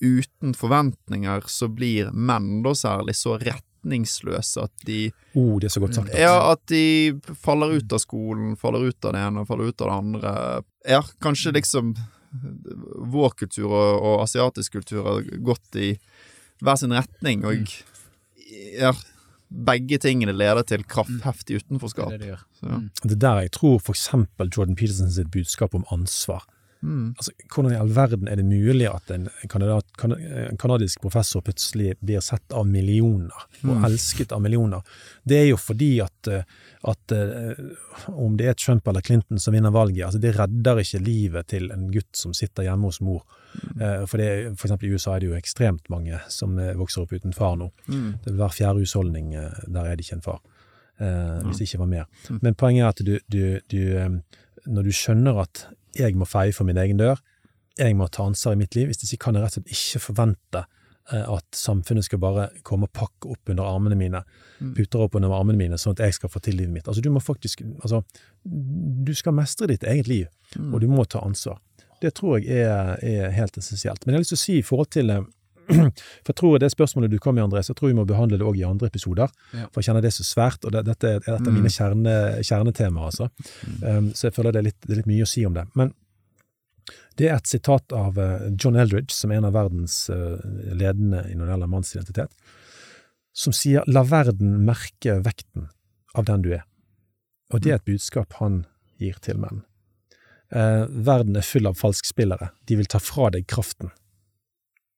uten forventninger så blir menn da særlig så retningsløse at de Oh, det er så godt sagt. Ja, at de faller ut av skolen, faller ut av det ene og faller ut av det andre. Ja, kanskje liksom vår kultur og, og asiatisk kultur har gått i hver sin retning, og ja, begge tingene leder til kraftheftig Det utenforskap. er det det. Så, ja. Mm. Det er der jeg tror for eksempel Jordan Peterson sitt budskap om ansvar Mm. Altså, Hvordan i all verden er det mulig at en, kandidat, kan, en kanadisk professor plutselig blir sett av millioner, og Mm. elsket av millioner? Det er jo fordi at, eh, at eh, om det er Trump eller Clinton som vinner valget, altså det redder ikke livet til en gutt som sitter hjemme hos mor. Mm. For, det, for eksempel i USA er det jo ekstremt mange som eh, vokser opp uten far nå. Mm. Det er Hver fjerde husholdning, eh, der er det ikke en far. Eh, hvis det ikke var mer. Mm. Men poenget er at du, du, du eh, Når du skjønner at jeg må feie for min egen dør, jeg må ta ansvar i mitt liv, hvis ikke kan jeg rett og slett ikke forvente eh, at samfunnet skal bare komme og pakke opp under armene mine, Mm. puter opp under armene mine, sånn at jeg skal få til livet mitt. Altså, du må faktisk Altså, du skal mestre ditt eget liv, Mm. og du må ta ansvar. Det tror jeg er, er helt essensielt. Men jeg har lyst til å si i forhold til eh, For jeg tror det spørsmålet du kom med, André, så jeg tror vi må behandle det òg i andre episoder. Ja. For jeg kjenner det så svært, og det, dette er et av Mm. mine kjerne, kjernetemaer, altså. Um, så jeg føler det er, litt, det er litt mye å si om det. Men det er et sitat av eh, John Eldridge, som er en av verdens eh, ledende når det gjelder mannsidentitet, som sier 'la verden merke vekten av den du er'. Og det er et budskap han gir til menn. Eh, verden er full av falskspillere. De vil ta fra deg kraften.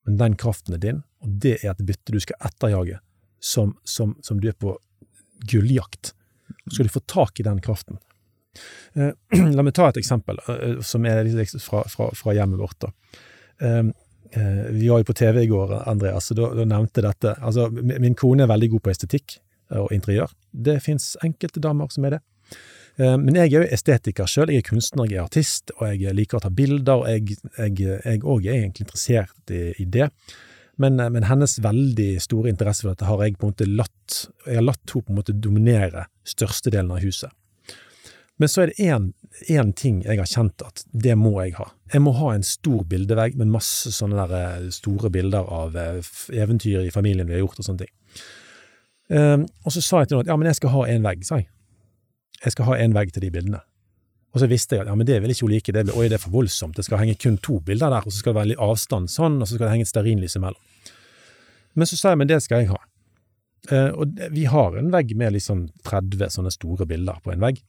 Men den kraften er din, og det er et bytte du skal etterjage, som, som, som du er på gulljakt. Så skal du få tak i den kraften. Eh, la meg ta et eksempel eh, som er fra, fra, fra hjemmet vårt. da. Eh, eh, vi var jo på TV i går, Andreas, og da, da nevnte dette. Altså, mi- min kone er veldig god på estetikk eh, og interiør. Det fins enkelte damer som er det. Eh, Men jeg er jo estetiker sjøl, jeg er kunstner, jeg er artist, og jeg liker å ta bilder, og jeg òg er egentlig interessert i, i det. Men, eh, men hennes veldig store interesse for dette har jeg på en måte latt Jeg har latt henne på en måte dominere størstedelen av huset. Men så er det én ting jeg har kjent at det må jeg ha. Jeg må ha en stor bildevegg med masse sånne der eh, store bilder av eventyr i familien vi har gjort og sånne ting. Og så sa jeg til noen at ja, men jeg skal ha en vegg, sa jeg. Jeg skal ha en vegg til de bildene. Og så visste jeg at ja, men det vil ikke hun like, det blir, oi, det er for voldsomt, det skal henge kun to bilder der, og så skal det være litt avstand sånn, og så skal det henge et stearinlys imellom. Men så sa jeg, men det skal jeg ha. Eh, og vi har en vegg med liksom 30 sånne store bilder på en vegg.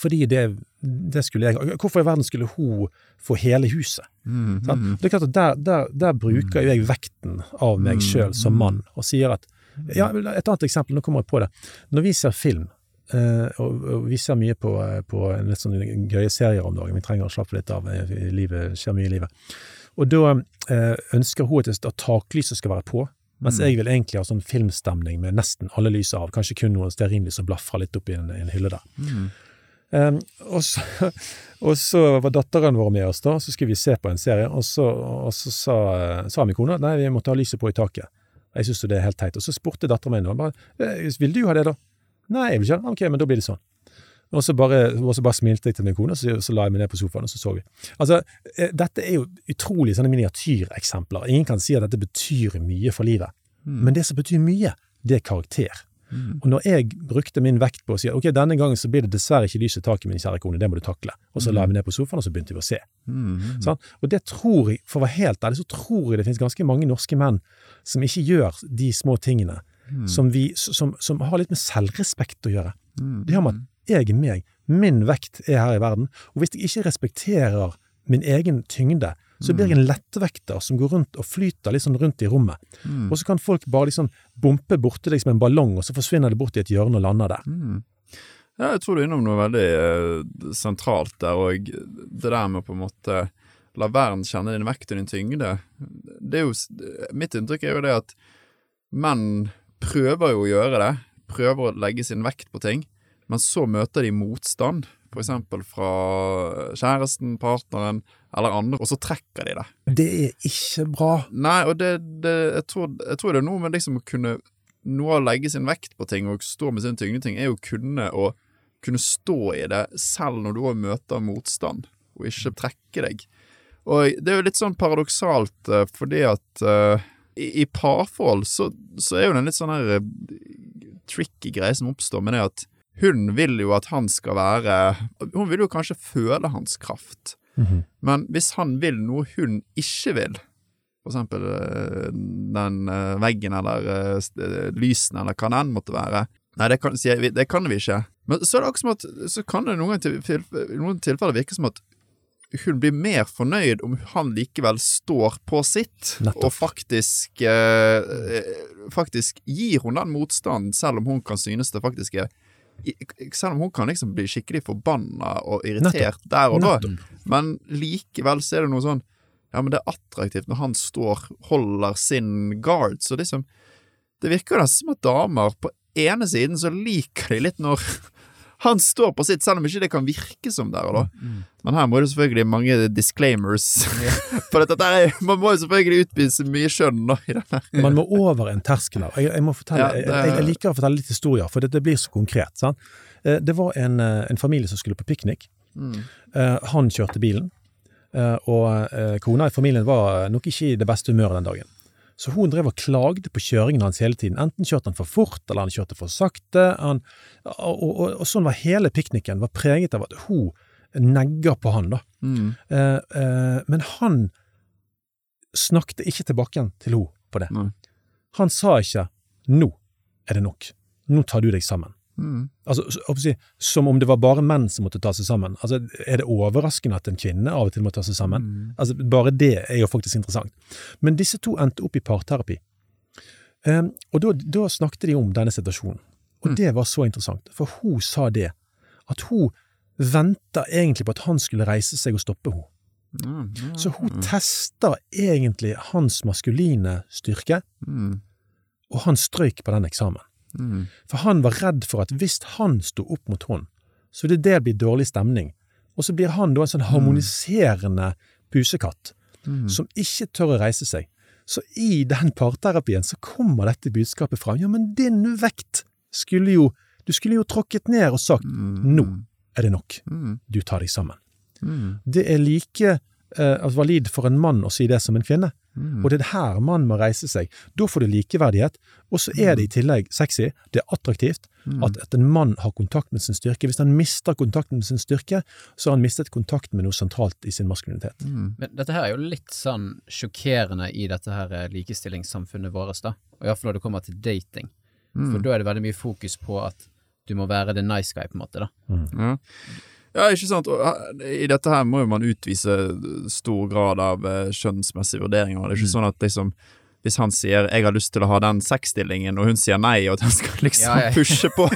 Fordi det, det skulle jeg Hvorfor i verden skulle hun få hele huset? Mm, mm, Det er klart at der, der, der bruker jo jeg vekten av meg Mm, sjøl som mm. mann, og sier at ja, Et annet eksempel, nå kommer jeg på det. Når vi ser film, og, og vi ser mye på, eh, på en litt sånn gøye serier om dagen, vi trenger å slappe litt av, eh, livet skjer mye i livet. Og da eh, ønsker hun at, taklyset skal være på, mens Mm. jeg vil egentlig ha sånn filmstemning med nesten alle lyset av, kanskje kun noen stearinlys som blafrer litt oppi en, en hylle der. mm. Um, og, så, og så var datteren vår med oss, da, så skulle vi se på en serie, og så, og så sa, sa min kone at nei, vi måtte ha lyset på i taket. Jeg syntes det er helt teit. Og så spurte datteren min bare, «Eh, vil du ha det, da? Nei, jeg vil ikke. Ok, men da blir det sånn. Og så bare, bare smilte jeg til min kone, og så, så la jeg meg ned på sofaen, og så så vi. Altså, eh, dette er jo utrolig sånne miniatyreksempler. Ingen kan si at dette betyr mye for livet. Mm. Men det som betyr mye, det er karakter. Mm. Og når jeg brukte min vekt på å si ok, denne gangen så blir det dessverre ikke lys i taket, min kjære kone, det må du takle, og så la jeg meg ned på sofaen, og så begynte vi å se. Mm. Sånn? Og det tror jeg, for å være helt ærlig, så tror jeg det finnes ganske mange norske menn som ikke gjør de små tingene, Mm. som, vi, som, som har litt med selvrespekt å gjøre. Mm. Det har med at jeg er meg, min vekt er her i verden, og hvis jeg ikke respekterer min egen tyngde, så blir jeg en lettvekter som går rundt og flyter litt sånn rundt i rommet. Mm. Og så kan folk bare liksom bompe borti deg som en ballong, og så forsvinner det bort i et hjørne og lander der. Mm. Ja, jeg tror du er innom noe veldig eh, sentralt der, og det der med å på en måte la verden kjenne din vekt og din tyngde. Det er jo, mitt inntrykk er jo det at menn prøver jo å gjøre det, prøver å legge sin vekt på ting, men så møter de motstand, eksempel fra kjæresten, partneren eller andre, og så trekker de det. Det er ikke bra. Nei, og det, det jeg, tror, jeg tror det er noe med liksom å kunne Noe å legge sin vekt på ting og stå med sin tyngdeting, er jo kunne å kunne stå i det selv når du òg møter motstand, og ikke trekke deg. Og det er jo litt sånn paradoksalt, eh, fordi at eh, i, i parforhold så, så er jo det en litt sånn her eh, tricky greie som oppstår, med det at hun vil jo at han skal være Hun vil jo kanskje føle hans kraft. Men hvis han vil noe hun ikke vil, for eksempel eh, den eh, veggen eller lysene eller hva det enn måtte være Nei, det kan, vi, det kan vi ikke. Men så er det akkurat som at Så kan det noen, til, noen tilfeller virke som at hun blir mer fornøyd om han likevel står på sitt, Nettopp. og faktisk eh, eh, Faktisk gir hun den motstanden, selv om hun kan synes det faktisk er Selv om hun kan liksom bli skikkelig forbanna og irritert der og da, Nettopp. men likevel så er det noe sånn Ja, men det er attraktivt når han står, holder sin guard, så liksom Det virker nesten som at damer på ene siden så liker de litt når han står på sitt, selv om ikke det kan virke som der og da. Men her må det selvfølgelig mange disclaimers. For dette er, man må jo selvfølgelig utvise mye skjønn da, i den her. Man må over en terskel her. Jeg, jeg, fortelle, Ja, det- jeg, jeg liker å fortelle litt historier, for det, det blir så konkret. Sant? Eh, Det var en, eh, en familie som skulle på piknik. Mm. Eh, Han kjørte bilen, og kona i familien var nok ikke i det beste humøret den dagen. Så hun drev og klagde på kjøringen hans hele tiden. Enten kjørte han for fort, eller han kjørte for sakte. Han, og, og, og, og sånn var hele pikniken, var preget av at hun negger på han, da. Mm. Eh, eh, men han snakket ikke tilbake igjen til henne på det. Mm. Han sa ikke 'nå er det nok', 'nå tar du deg sammen'. Mm. Altså, Som om det var bare menn som måtte ta seg sammen. Altså, Er det overraskende at en kvinne av og til må ta seg sammen? Mm. Altså, Bare det er jo faktisk interessant. Men disse to endte opp i parterapi. Um, og da, da snakket de om denne situasjonen. Og Mm. det var så interessant, for hun sa det. At hun venta egentlig på at han skulle reise seg og stoppe henne. Mm. Så hun testa egentlig hans maskuline styrke, Mm. og han strøyk på den eksamen. Mm. For han var redd for at hvis han sto opp mot henne, så ville det bli dårlig stemning. Og så blir han da en sånn harmoniserende pusekatt Mm. som ikke tør å reise seg. Så i den parterapien så kommer dette budskapet fram. Ja, men din vekt skulle jo Du skulle jo tråkket ned og sagt Mm. nå er det nok. Mm. Du tar deg sammen. Mm. Det er like eh, valid for en mann å si det som en kvinne. Mm. Og det er her mannen må reise seg. Da får du likeverdighet, og så er det i tillegg sexy, det er attraktivt, Mm. at, at en mann har kontakt med sin styrke. Hvis han mister kontakten med sin styrke, så har han mistet kontakt med noe sentralt i sin maskulinitet. Mm. Men dette her er jo litt sånn sjokkerende i dette her eh, likestillingssamfunnet vårt, da. Og iallfall når det kommer til dating. Mm. For da er det veldig mye fokus på at du må være the nice guy, på en måte, da. Ja. Ja, ikke sant. Og eh, i dette her må jo man utvise stor grad av eh, skjønnsmessige vurderinger. Det er ikke sånn at liksom hvis han sier 'jeg har lyst til å ha den sexstillingen', og hun sier nei, og at han skal liksom Ja, ja. pushe på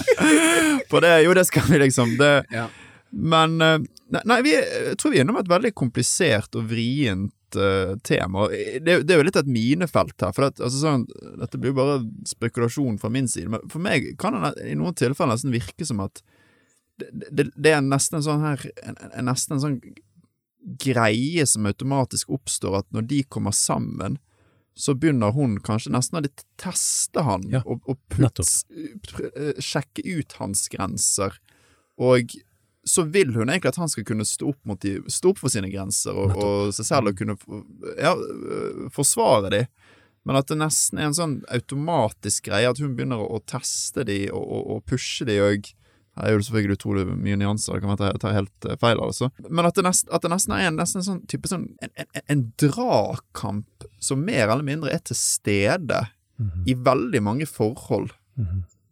på det. Jo, det skal vi liksom. Det, Ja. Men eh, Nei, nei vi, jeg tror vi er innom et veldig komplisert og vrient uh, tema. Det, det er jo litt et minefelt her. For at, altså, sånn, dette blir jo bare spekulasjon fra min side. Men for meg kan det i noen tilfeller nesten virke som at det, det, det er nesten en sånn her en, en, Nesten en sånn greie som automatisk oppstår, at når de kommer sammen, så begynner hun kanskje nesten å teste han, Ja, og, og puts, eh, sjekke ut hans grenser. Og så vil hun egentlig at han skal kunne stå opp, mot de, stå opp for sine grenser og, og seg selv og kunne ja, øh, forsvare de. Men at det nesten er en sånn automatisk greie at hun begynner å teste de og, og, og pushe de. Og her er jo selvfølgelig utrolig mye nyanser, det kan være jeg tar helt eh, feil, altså. Men at det, nest, at det nesten er en, nesten en sånn type sånn en, en, en dragkamp som mer eller mindre er til stede i veldig mange forhold.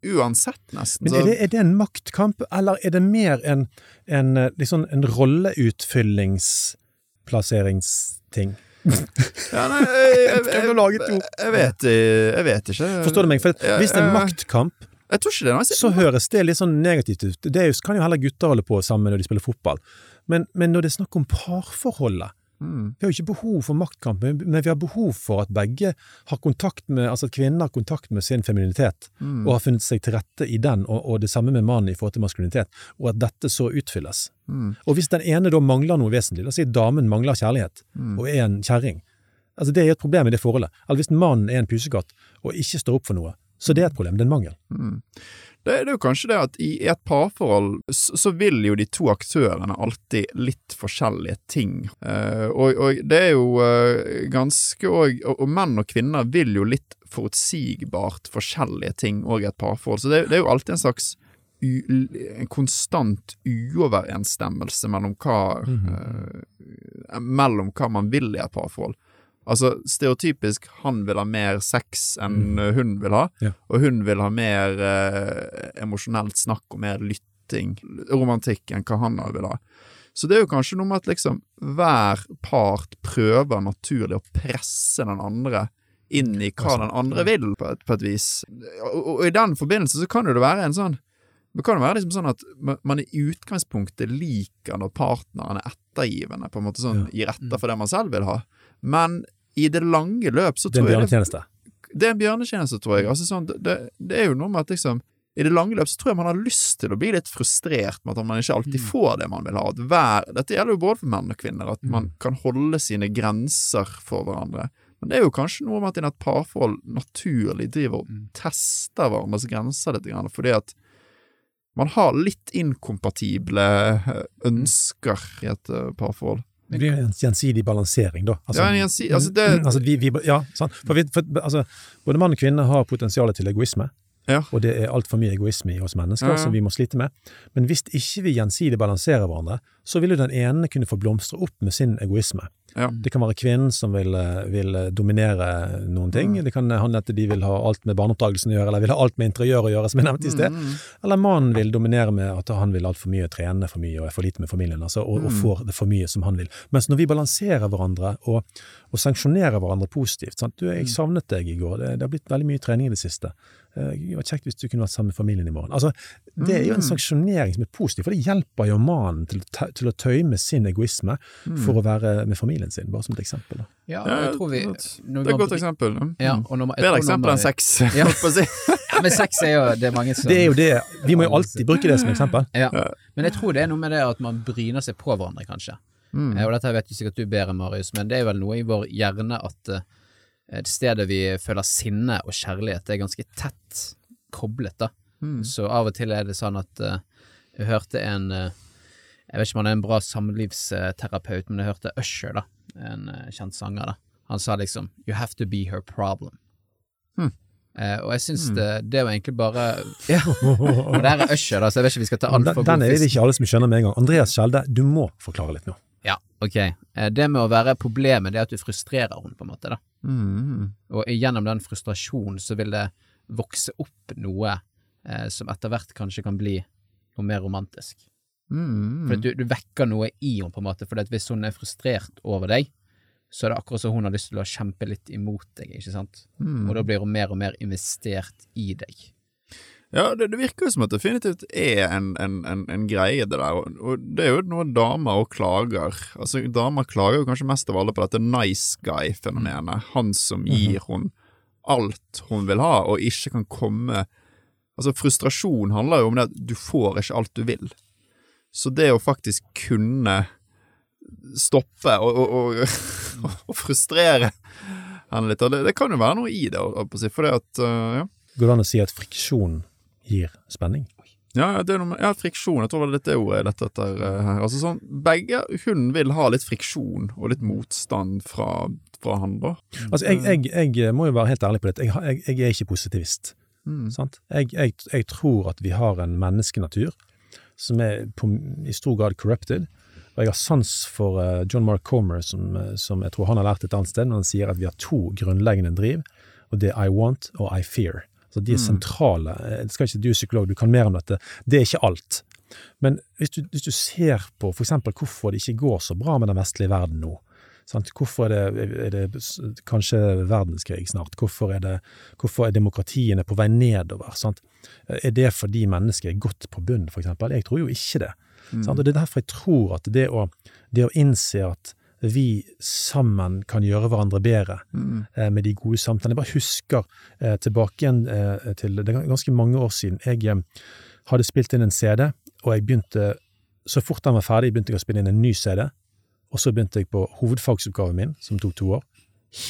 Uansett, nesten. Men er det, er det en maktkamp, eller er det mer en, en, liksom en rolleutfyllingsplasseringsting? Ja, nei, jeg, jeg, jeg, jeg, vet, jeg vet ikke. Forstår du meg? For hvis det er en maktkamp, Jeg tror ikke det. Nei. så høres det litt sånn negativt ut. Det jo, kan jo heller gutter holde på sammen når de spiller fotball. Men, men når det er snakk om parforholdet Mm. Vi har jo ikke behov for maktkamp, men vi har behov for at begge har kontakt med, altså at kvinner har kontakt med sin femininitet, Mm. og har funnet seg til rette i den, og, og det samme med mannen i forhold til maskulinitet, og at dette så utfylles. Mm. Og hvis den ene da mangler noe vesentlig, la oss si damen mangler kjærlighet, Mm. og er en kjerring, altså det er et problem i det forholdet. Eller hvis mannen er en pusekatt, og ikke står opp for noe, så det er et problem, det er en mangel. Mm. Det, det er jo kanskje det at i et parforhold så, så vil jo de to aktørene alltid litt forskjellige ting. Eh, og, og det er jo eh, ganske og, og, menn og kvinner vil jo litt forutsigbart forskjellige ting òg i et parforhold. Så det, det er jo alltid en slags u, en konstant uoverensstemmelse mellom hva eh, Mellom hva man vil i et parforhold. Altså stereotypisk han vil ha mer sex enn mm. hun vil ha, Ja. og hun vil ha mer eh, emosjonelt snakk og mer lytting, romantikk, enn hva han vil ha. Så det er jo kanskje noe med at liksom hver part prøver naturlig å presse den andre inn i hva den andre vil, på et, på et vis. Og, og, og i den forbindelse så kan jo det være en sånn det kan være liksom sånn at man i utgangspunktet liker når partneren er ettergivende, på en måte sånn gir etter for det man selv vil ha, men i det lange løp så tror jeg Det er en det, bjørnetjeneste. det er en bjørnetjeneste, tror jeg. Altså sånn, det, det er jo noe med at liksom i det lange løp så tror jeg man har lyst til å bli litt frustrert med at man ikke alltid får det man vil ha. Hver, dette gjelder jo både for menn og kvinner, at man kan holde sine grenser for hverandre. Men det er jo kanskje noe med at i et parforhold naturlig driver og tester hverandres grenser litt, fordi at man har litt inkompatible eh, ønsker i et eh, parforhold. Det blir en gjensidig balansering, da. Ja, en gjensidig, altså det- altså vi, vi, ja, sant. For vi, for, altså, både mann og kvinne har potensial til egoisme, Ja. og det er altfor mye egoisme i oss mennesker Ja, ja. som vi må slite med. Men hvis ikke vi gjensidig balanserer hverandre, så vil jo den ene kunne få blomstre opp med sin egoisme. Ja. Det kan være kvinnen som vil, eh, vil dominere noen ting. Mm. Det kan handle at de vil ha alt med barneoppdragelsen å gjøre, eller vil ha alt med interiør å gjøre, som jeg nevnte i sted. Mm, Eller mannen vil dominere med at han vil altfor mye, trene for mye og er for lite med familien, altså, og, og Mm. får det for mye som han vil. Mens når vi balanserer hverandre og, og sanksjonerer hverandre positivt sant? Du, jeg savnet deg i går, det, det har blitt veldig mye trening i det siste. Eh, Det var kjekt hvis du kunne vært sammen med familien i morgen. Altså, det er jo en Mm. sanksjonering som er positiv, for det hjelper jo mannen til, til å tøyme sin egoisme Mm. for å være med familien sin, bare som et eksempel. Ja, Ja, jeg tror vi det når Det er et godt eksempel. ja. Mm. og når Bedre eksempel enn sex, Ja. holdt på å si. Men sex er jo Det er mange som Det er jo det, vi må jo alltid bruke det som eksempel. Ja. Men jeg tror det er noe med det at man bryner seg på hverandre, kanskje. Mm. Eh, Og dette vet jo sikkert du bedre, Marius, men det er vel noe i vår hjerne at eh, sted der vi føler sinne og kjærlighet, er ganske tett koblet, da. Mm. Så av og til er det sånn at uh, Jeg hørte en uh, Jeg vet ikke om han er en bra samlivsterapeut, men jeg hørte Usher, da, en uh, kjent sanger, da. Han sa liksom You have to be her problem. Mm. Og jeg syns det, det var egentlig bare Ja, og det her er Usher, da, så jeg vet ikke om vi skal ta altfor god fisk. den er det ikke alle som skjønner med en gang. Andreas Skjelde, du må forklare litt nå. Ok. Eh, det med å være problemet, det er at du frustrerer henne, på en måte, da. Mm. Og gjennom den frustrasjonen så vil det vokse opp noe eh, som etter hvert kanskje kan bli noe mer romantisk. Mm. For du, du vekker noe i henne, på en måte. For hvis hun er frustrert over deg, så er det akkurat som hun har lyst til å kjempe litt imot deg, ikke sant? Mm. Og da blir hun mer og mer investert i deg. Ja, det, det virker jo som at det definitivt er en, en, en, en greie, det der. Og, og det er jo noe damer og klager. Altså, damer klager jo kanskje mest av alle på dette nice guy-fenomenet. Han som gir hun alt hun vil ha, og ikke kan komme Altså, frustrasjon handler jo om det at du får ikke alt du vil. Så det å faktisk kunne stoppe og, og, og, frustrere henne litt, det, det kan jo være noe i det, for det at uh, ja. Går det an å si at friksjon gir spenning? Ja, ja, det er noe med, ja, friksjon, jeg tror det var litt det ordet jeg lette etter eh, her. Altså sånn, begge, hun vil ha litt friksjon og litt motstand fra, fra han, da. Altså, jeg, jeg, jeg må jo være helt ærlig på dette. Jeg, jeg, jeg er ikke positivist. Mm. Sant? Jeg, jeg, jeg tror at vi har en menneskenatur som er på, i stor grad corrupted. Og jeg har sans for eh, John Mark Comer, som, eh, som jeg tror han har lært et annet sted, når han sier at vi har to grunnleggende driv, og det er I want og I fear. Så de er sentrale. Eh, Det skal ikke du er psykolog, du kan mer om dette. Det er ikke alt. Men hvis du, hvis du ser på for eksempel hvorfor det ikke går så bra med den vestlige verden nå, sant? hvorfor er det, er det kanskje verdenskrig snart, hvorfor er, det, hvorfor er demokratiene på vei nedover? Sant? Er det fordi mennesket er godt på bunn, eksempel? Jeg tror jo ikke det. Sant? Og det er derfor jeg tror at det å, det å innse at vi sammen kan gjøre hverandre bedre eh, med de gode samtalene. Jeg bare husker eh, tilbake igjen eh, til det er ganske mange år siden. Jeg eh, hadde spilt inn en CD, og jeg begynte så fort den var ferdig, begynte jeg å spille inn en ny CD. Og så begynte jeg på hovedfagsoppgaven min, som tok to år.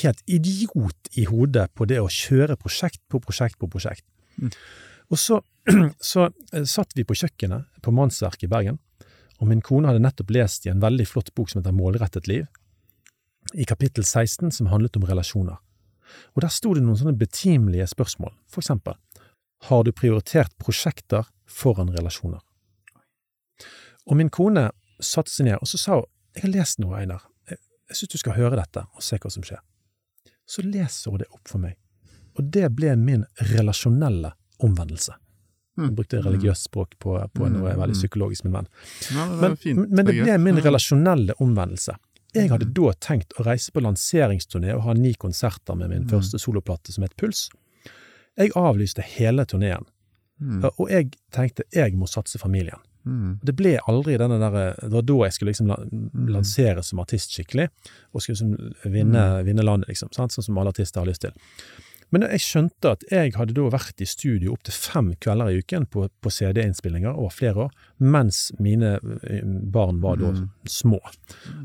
Helt idiot i hodet på det å kjøre prosjekt på prosjekt på prosjekt. Og så, så eh, satt vi på kjøkkenet på Mannsverket i Bergen, og min kone hadde nettopp lest i en veldig flott bok som heter Målrettet liv, i kapittel 16 som handlet om relasjoner. Og der sto det noen sånne betimelige spørsmål, for eksempel, har du prioritert prosjekter foran relasjoner? Og min kone satte seg ned, og så sa hun, jeg har lest noe, Einar, jeg, synes du skal høre dette og se hva som skjer. Så leser hun det opp for meg, og det ble min relasjonelle omvendelse. Jeg brukte religiøst språk på, på noe veldig psykologisk, min venn. Ja, det er Men, fint. men det er ble min relasjonelle omvendelse. Jeg hadde da tenkt å reise på lanseringsturné og ha ni konserter med min første soloplate som het Puls. Jeg avlyste hele turneen, og jeg tenkte jeg må satse familien. Mm. Det ble aldri denne der, det var da jeg skulle liksom lansere som artist skikkelig, og skulle liksom vinne, vinne landet, liksom, sant? sånn som alle artister har lyst til. Men jeg skjønte at jeg hadde da vært i studio opptil fem kvelder i uken på, på CD-innspillinger over flere år, mens mine eh, barn var da små.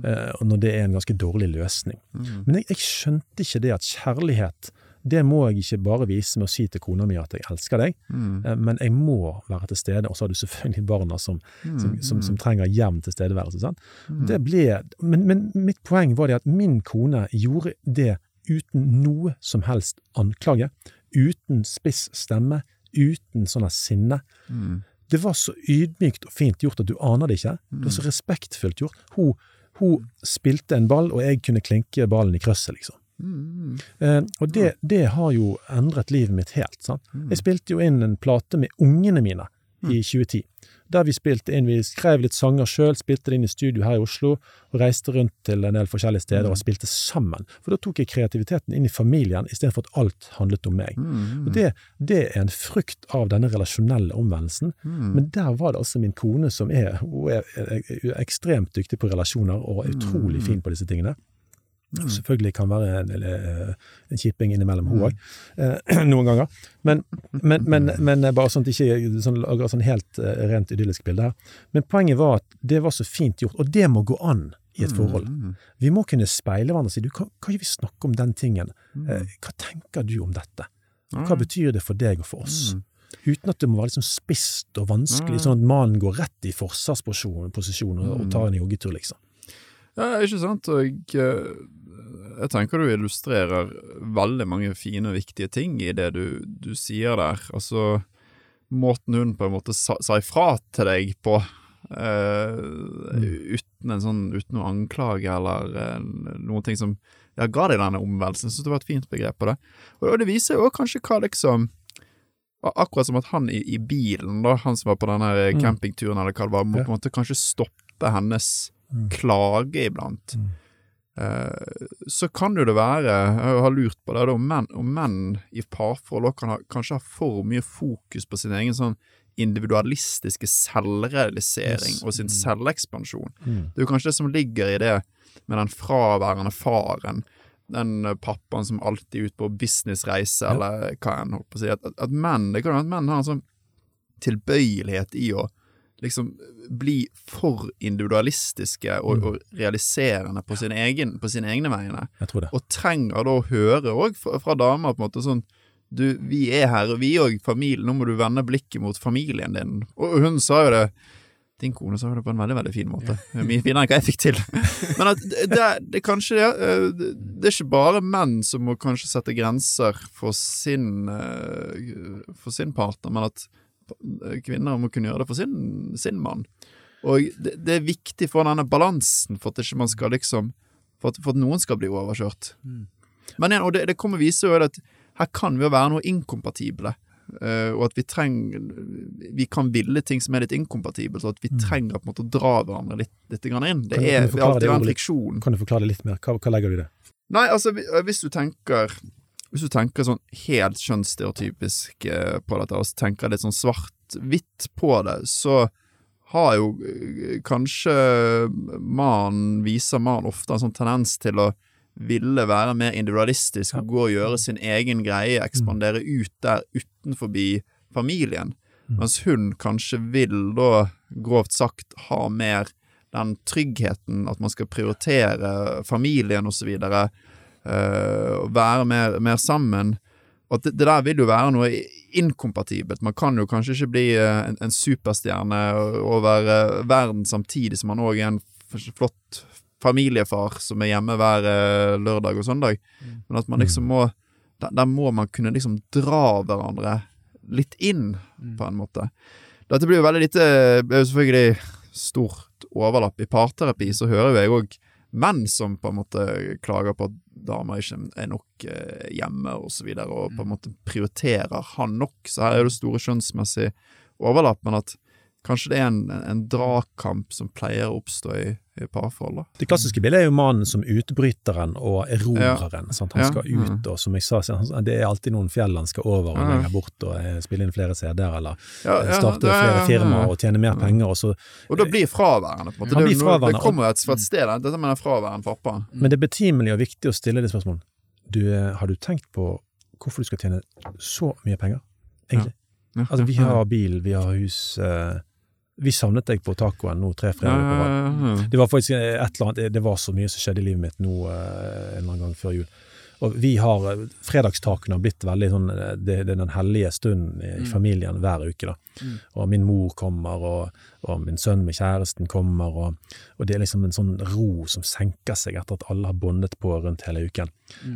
Eh, og når det er en ganske dårlig løsning. Men jeg, jeg skjønte ikke det at kjærlighet, det må jeg ikke bare vise med å si til kona mi at jeg elsker deg, eh, men jeg må være til stede. Og så har du selvfølgelig barna som, som, som, som trenger jevn tilstedeværelse. Sant? Det ble, men, men mitt poeng var det at min kone gjorde det uten noe som helst anklage, uten spiss stemme, uten sånn sinne. sinne. Det var så ydmykt og fint gjort at du aner det ikke. Det var så respektfullt gjort. Hun, hun spilte en ball, og jeg kunne klinke ballen i krøsset, liksom. Eh, og det, det har jo endret livet mitt helt. Sant? Jeg spilte jo inn en plate med ungene mine i 2010. Der vi spilte inn, vi skrev litt sanger sjøl, spilte det inn i studio her i Oslo, og reiste rundt til en del forskjellige steder og spilte sammen. For da tok jeg kreativiteten inn i familien, istedenfor at alt handlet om meg. Og det, det er en frukt av denne relasjonelle omvendelsen. Men der var det altså min kone som er, hun er, er ekstremt dyktig på relasjoner og er utrolig fin på disse tingene. Og Selvfølgelig kan være en, en, en kipping innimellom hun òg, eh, noen ganger. Men, men, men, men bare sånn at ikke sånn, lager sånn helt eh, rent idyllisk bilde her. Men poenget var at det var så fint gjort, og det må gå an i et forhold. Vi må kunne speile hverandre og si du, kan ikke vi snakke om den tingen? Eh, hva tenker du om dette? Hva betyr det for deg og for oss? Uten at det må være liksom spisst og vanskelig, sånn at mannen går rett i forsvarsposisjon posisjon og, og Mm. tar en joggetur, liksom. Ja, ikke sant, og eh, jeg tenker du illustrerer veldig mange fine og viktige ting i det du, du sier der. Altså, måten hun på en måte sa, sa ifra til deg på, eh, uten en sånn, uten noen anklage eller eh, noen ting som ja, ga deg denne omvendelsen, så det var et fint begrep på det. Og, og det viser jo kanskje hva liksom Akkurat som at han i, i bilen, da, han som var på denne Mm. campingturen eller hva det var, må på en måte kanskje stoppe hennes Mm. klage iblant. Mm. Eh, så kan jo det være, jeg har lurt på det, da, om menn, om menn i parforhold kan ha, kanskje ha for mye fokus på sin egen sånn individualistiske selvrealisering Yes. og sin Mm. selvekspansjon. Mm. Det er jo kanskje det som ligger i det med den fraværende faren, den pappaen som alltid er ute på businessreise, Ja. eller hva enn, holdt på å si. At, at menn, det kan jo være at menn har en sånn tilbøyelighet i å liksom bli for individualistiske og, Mm. og realiserende på, sin egen, på sine egne vegne, Jeg tror det. og trenger da å høre òg fra, fra damer på en måte sånn du, vi er her, og vi òg familie, nå må du vende blikket mot familien din. Og hun sa jo det Din kone sa det på en veldig veldig fin måte. Mye finere enn hva jeg fikk til. Men at det, det, det kanskje eh, det, det er ikke bare menn som må kanskje sette grenser for sin, eh, for sin partner, men at kvinner å kunne gjøre det for sin, sin mann. Og det, det er viktig for denne balansen, for at ikke man skal liksom For at, for at noen skal bli overkjørt. Men igjen, og det, det kommer vise jo at her kan vi jo være noe inkompatible. Uh, og at vi trenger Vi kan ville ting som er litt inkompatibelt, og at vi trenger på en måte å dra hverandre litt, litt grann inn. Det er alltid en friksjon. Kan du forklare det litt mer? Hva, hva legger du i det? Nei, altså, hvis du tenker Hvis du tenker sånn helt kjønnsstereotypisk eh, på dette, og så tenker litt sånn svart-hvitt på det, så har jo eh, kanskje mannen, viser mannen ofte en sånn tendens til å ville være mer individualistisk og gå og gjøre sin egen greie, ekspandere ut der utenfor familien, mens hun kanskje vil da, grovt sagt, ha mer den tryggheten, at man skal prioritere familien og så eh, være mer, mer sammen. Og det, det der vil jo være noe inkompatibelt. Man kan jo kanskje ikke bli uh, en, en superstjerne over uh, verden samtidig som man òg er en flott familiefar som er hjemme hver eh, lørdag og søndag, men at man liksom må der, der må man kunne liksom dra hverandre litt inn, på en måte. Dette blir jo veldig lite Det er jo selvfølgelig stort overlapp. I parterapi så hører jo jeg òg menn som på en måte klager på at damer ikke er nok eh, hjemme og så videre, og på en måte prioriterer han nok. Så her er det store skjønnsmessig overlapp, men at kanskje det er en, en dragkamp som pleier å oppstå i, i parforhold. da. Det klassiske bildet er jo mannen som utbryteren og erobreren. sant? Han Ja. skal ut, og som jeg sa, det er alltid noen fjell han skal over og Ja. lenger bort og eh, spille inn flere CD-er, eller Ja, eh, ja, starte det er- flere firmaer og tjene mer penger, og så Og da blir fraværende, på en måte. Det, blir fraværende, det kommer jo et, et sted, dette med den fraværende pappaen. Men det er betimelig og viktig å stille det spørsmålet. Du, eh, har du tenkt på hvorfor du skal tjene så mye penger, egentlig? Ja. Altså, vi har bil, vi har hus eh, Vi savnet deg på tacoen nå tre fredager på rad. Det var faktisk et eller annet Det var så mye som skjedde i livet mitt nå eh, en eller annen gang før jul. Og vi har eh, Fredagstakene har blitt veldig sånn eh, Det, det er den hellige stunden i, i familien hver uke, da. Og min mor kommer, og, og min sønn med kjæresten kommer, og, og det er liksom en sånn ro som senker seg etter at alle har bondet på rundt hele uken.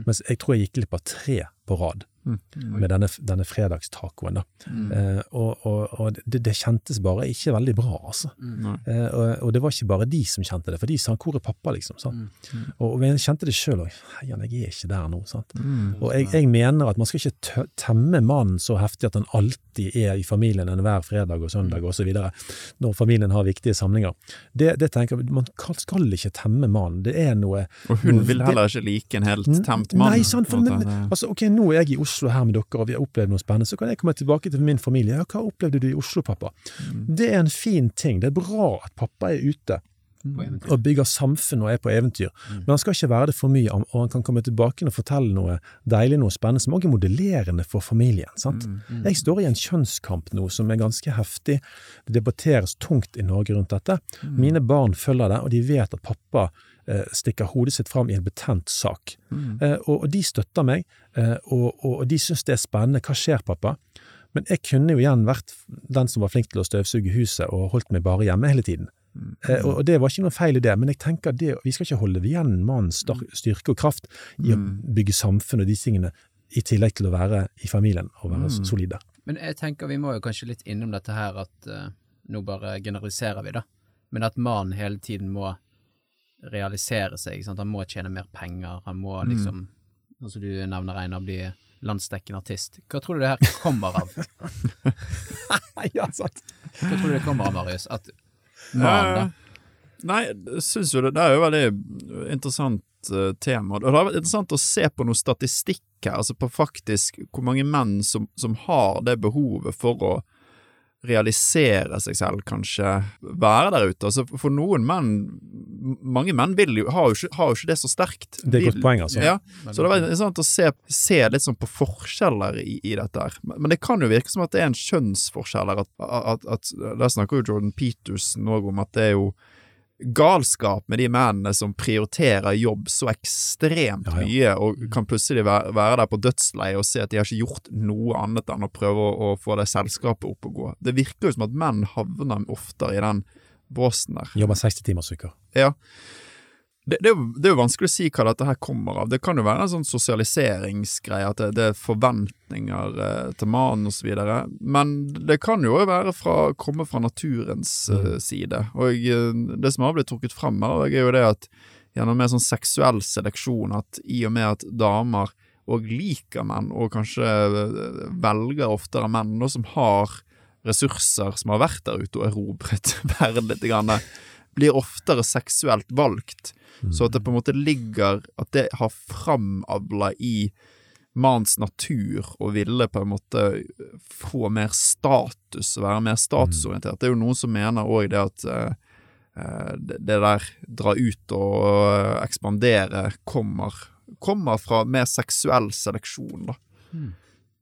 Mens jeg tror jeg gikk glipp av tre på rad Mm. med denne, denne fredagstacoen. da. Eh, og og, og det, det kjentes bare ikke veldig bra, altså. Mm. Eh, og, og det var ikke bare de som kjente det, for de sa 'hvor er pappa', liksom. sant? Og, og jeg kjente det sjøl òg. Heian, jeg er ikke der nå. sant? Mm. Og jeg, jeg mener at man skal ikke tø- temme mannen så heftig at han alltid er i familien enhver fredag og søndag osv. når familien har viktige samlinger. Det, det tenker jeg, Man skal ikke temme mannen. Det er noe Og hun noe- vil heller ikke like en helt temt mann. Nei, sant, for, men, altså, ok, nå er jeg i Oslo her med dere, og vi har opplevd noe spennende, så kan jeg komme tilbake til min familie. Ja, hva opplevde du i Oslo, pappa? Mm. Det er en fin ting. Det er bra at pappa er ute og bygger samfunn og er på eventyr. Men han skal ikke være det for mye, og han kan komme tilbake og fortelle noe deilig, noe spennende, som også er modellerende for familien. sant? Jeg står i en kjønnskamp nå som er ganske heftig. Det debatteres tungt i Norge rundt dette. Mine barn følger det, og de vet at pappa stikker hodet sitt fram i en betent sak. Eh, og, og de støtter meg, eh, og, og, de syns det er spennende. Hva skjer, pappa? Men jeg kunne jo igjen vært den som var flink til å støvsuge huset og holdt meg bare hjemme hele tiden. Eh, og, og det var ikke noen feil i det, men jeg tenker det, vi skal ikke holde igjen mannens styrke og kraft i å bygge samfunn og de tingene, i tillegg til å være i familien og være Mm. solide. Men jeg tenker vi må jo kanskje litt innom dette her at uh, nå bare generaliserer vi, da. Men at mannen hele tiden må realisere seg. Sant? Han må tjene mer penger. Han må liksom, mm. altså du nevner, Einar, bli landsdekkende artist. Hva tror du det her kommer av? ja, sant. Hva tror du det kommer av, Marius? At mannen, da? Eh, Nei, syns jo det, det er jo veldig interessant uh, tema. Og det har vært interessant å se på noe statistikk her, altså på faktisk hvor mange menn som, som har det behovet for å realisere seg selv, kanskje være der ute. Altså for noen menn Mange menn vil jo, har, jo ikke, har jo ikke det så sterkt. Det er et godt poeng, altså. Ja, så det var interessant å se, se litt sånn på forskjeller i, i dette her. Men men det kan jo virke som at det er en kjønnsforskjell her. At, at, at, der snakker jo Jordan Peterson òg om at det er jo galskap med de mennene som prioriterer jobb så ekstremt Ja, ja. mye, og kan plutselig være, være der på dødsleiet og se at de har ikke gjort noe annet enn å prøve å, å få det selskapet opp og gå. Det virker jo som at menn havner oftere i den båsen der. Jobber 60-timersuker. Ja. Det, det, det er jo vanskelig å si hva dette her kommer av. Det kan jo være en sånn sosialiseringsgreie, at det, det er forventninger eh, til mannen osv. Men det kan jo være fra, komme fra naturens eh, side. Og eh, det som har blitt trukket fram her, er jo det at gjennom mer sånn seksuell seleksjon, at i og med at damer og liker menn, og kanskje eh, velger oftere menn Og som har ressurser som har vært der ute og erobret verden litt, blir oftere seksuelt valgt. Så at det på en måte ligger At det har framavla i mannens natur å ville på en måte få mer status, være mer statusorientert. Det er jo noen som mener òg det at eh, det, det der dra ut og eh, ekspandere kommer, kommer fra mer seksuell seleksjon, da.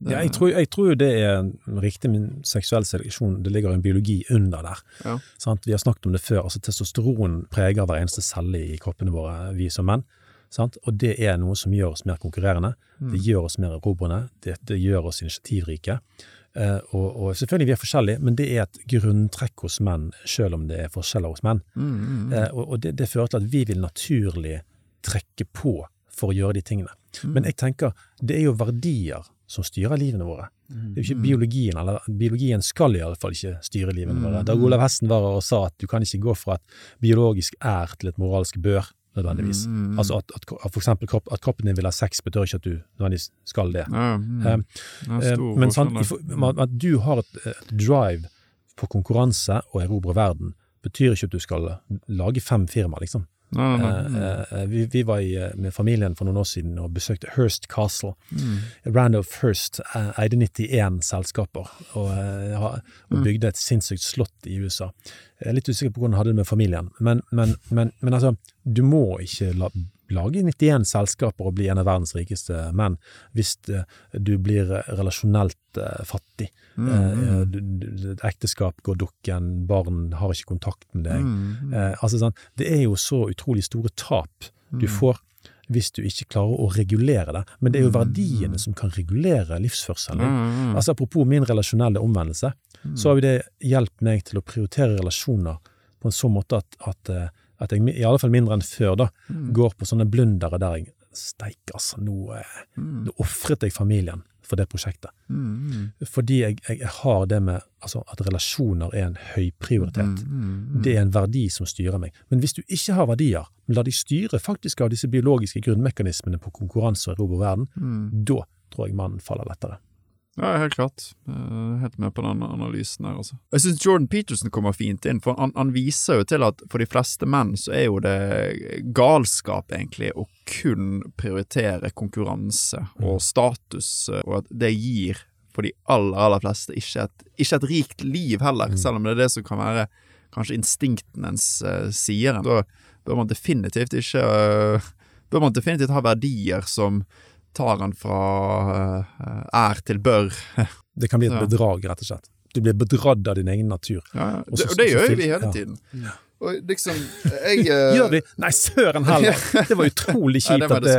Det- Ja, jeg, tror, jeg tror det er riktig Min seksuell seleksjon. Det ligger en biologi under der. Ja. Sant? Vi har snakket om det før. altså Testosteron preger hver eneste celle i kroppene våre, vi som menn. Sant? Og det er noe som gjør oss mer konkurrerende. Mm. Det gjør oss mer erobrende. Det, det gjør oss initiativrike. Uh, og, og selvfølgelig vi er forskjellige, men det er et grunntrekk hos menn, selv om det er forskjeller hos menn. Mm, mm, mm. Uh, og og det, det fører til at vi vil naturlig trekke på for å gjøre de tingene. Mm. Men jeg tenker, det er jo verdier som styrer livene våre. Det er jo ikke biologien, eller biologien skal fall ikke styre livene våre. Dag Olav Hesten var og sa at du kan ikke gå fra et biologisk er til et moralsk bør, nødvendigvis. Mm, Altså at, at, for eksempel kropp, at kroppen din vil ha sex, betyr ikke at du nødvendigvis skal det. Ja, mm. Eh, Det er Eh, stor Men sant, at du har et, et drive på konkurranse og erobre verden, betyr ikke at du skal lage fem firmaer, liksom. Nei, nei, nei. Eh, eh, vi, vi var i, eh, med familien for noen år siden og besøkte Hearst Castle. Mm. Randolph Hearst eh, eide 91 selskaper og, eh, og Mm. bygde et sinnssykt slott i USA. Jeg er litt usikker på hvordan han hadde det med familien, men, men, men, men altså, du må ikke la, lage 91 selskaper og bli en av verdens rikeste menn hvis eh, du blir relasjonelt eh, fattig. Mm, Eh, et ekteskap går dukken, barn har ikke kontakt med deg. Mm, Eh, altså, sånn, det er jo så utrolig store tap du får hvis du ikke klarer å regulere det. Men det er jo verdiene som kan regulere livsførselen din. Mm. Altså Apropos min relasjonelle omvendelse, så har jo det hjulpet meg til å prioritere relasjoner på en sånn måte at, at, at jeg, i alle fall mindre enn før, da, går på sånne blundere der jeg Steik, altså, nå, mm. nå ofret jeg familien for det prosjektet. Mm, Fordi jeg, jeg, har det med altså, at relasjoner er en høy prioritet. mm, Det er en verdi som styrer meg. Men hvis du ikke har verdier, men lar de styre faktisk av disse biologiske grunnmekanismene på konkurranse og erobre verden, mm. da tror jeg mannen faller lettere. Ja, helt klart. Er helt med på den analysen her, altså. Jeg syns Jordan Peterson kommer fint inn, for han, han viser jo til at for de fleste menn så er jo det galskap, egentlig, å kun prioritere konkurranse og status, og at det gir for de aller, aller fleste ikke et, ikke et rikt liv heller, selv om det er det som kan være kanskje instinkten ens uh, sier. Da bør man definitivt ikke eh, Bør man definitivt ha verdier som tar han fra ær er til bør. Det kan bli et bedrag, rett og slett. Du blir bedratt av din egen natur. Ja. Og Det, så- og det gjør vi hele ja. tiden. Og liksom, jeg eh, Gjør vi? Nei, søren heller! Det var utrolig Ja, det var at det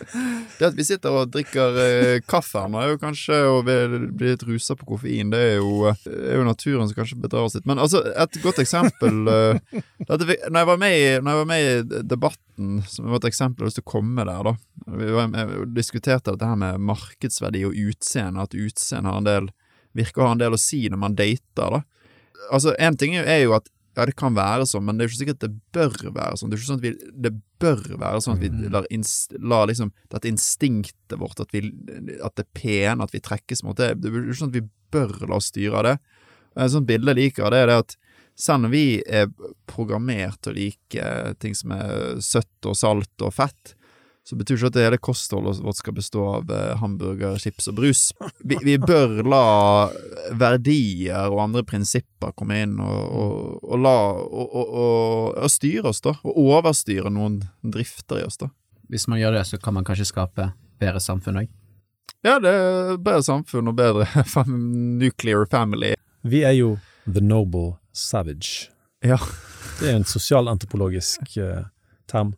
Det at vi sitter og drikker eh, kaffe her nå, er jo kanskje å bli litt rusa på koffein. Det er jo, eh, er jo naturen som kanskje bedrar oss litt. Men altså, et godt eksempel eh, dette, når, jeg i, når jeg var med i debatten, som var et eksempel, jeg har lyst til å komme der, da. Vi var, diskuterte dette her med markedsverdi og utseende, at utseende virker å ha en del å si når man dater, da. Altså, en ting er jo at ja, det kan være sånn, men det er jo ikke sikkert det bør være sånn. Det er ikke sånn at vi, det bør være sånn at vi lar, inst, lar liksom dette instinktet vårt, at, vi, at det er pene, at vi trekkes mot det. Det er jo ikke sånn at vi bør la oss styre av det. Et sånt bilde jeg liker, det er det at selv om vi er programmert til å like ting som er søtt og salt og fett, så betyr ikke at det hele kostholdet vårt skal bestå av eh, hamburger, chips og brus. Vi, vi bør la verdier og andre prinsipper komme inn og, og, og la og, og, og, og styre oss, da. Og overstyre noen drifter i oss, da. Hvis man gjør det, så kan man kanskje skape bedre samfunn òg. Ja, det er bedre samfunn og bedre nuclear family. Vi er jo the noble savage. Ja. Det er en sosialantropologisk uh, term.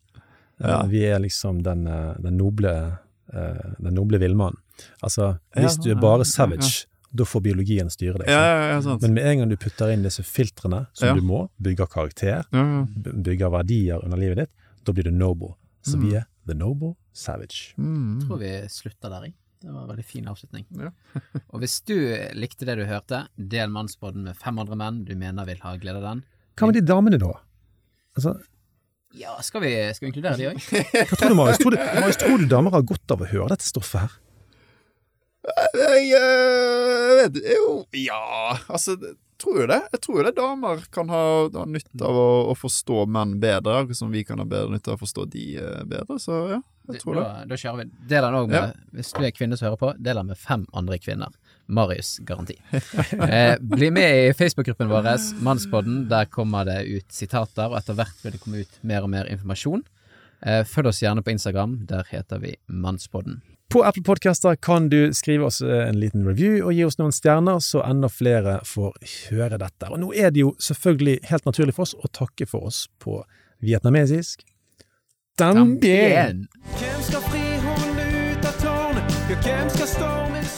Eh, Ja. Vi er liksom den, eh, den noble eh, den noble villmannen. Altså, hvis Ja, du er bare ja, savage, da får biologien styre deg. Ja, ja, ja. Men med en gang du putter inn disse filtrene, som Ja. du må, bygger karakter, ja, ja. bygger verdier under livet ditt, da blir du noble. Så vi er the noble savage. Mm. Jeg tror vi slutter der, jeg. Det var en veldig fin avslutning. Ja. og hvis du likte det du hørte, del Mannsbåten med fem andre menn du mener vil ha glede av den. Hva med de damene, da? Altså, Ja, skal vi, skal vi inkludere de òg? hva tror du, Marius? Tror du, Marius, tror du damer har godt av å høre dette stoffet her? Jeg eh, vet Jo, ja Altså, tror jo det. Jeg tror jo det damer kan ha, ha nytte av å, å forstå menn bedre, akkurat som vi kan ha bedre nytte av å forstå de eh, bedre. Så ja, jeg tror det. Da, da kjører vi. Del den òg med, hvis du er kvinne som hører på, del den med fem andre kvinner. Marius garanti. eh, bli med i Facebook-gruppen vår, Mannspodden. Der kommer det ut sitater, og etter hvert vil det komme ut mer og mer informasjon. Eh, følg oss gjerne på Instagram. Der heter vi Mannspodden. På Apple Podcaster kan du skrive oss eh, en liten review og gi oss noen stjerner, så enda flere får høre dette. Og nå er det jo selvfølgelig helt naturlig for oss å takke for oss på vietnamesisk. Tam bien! Hvem skal fri hunden ut av tårnet? Ja, hvem skal stormen slå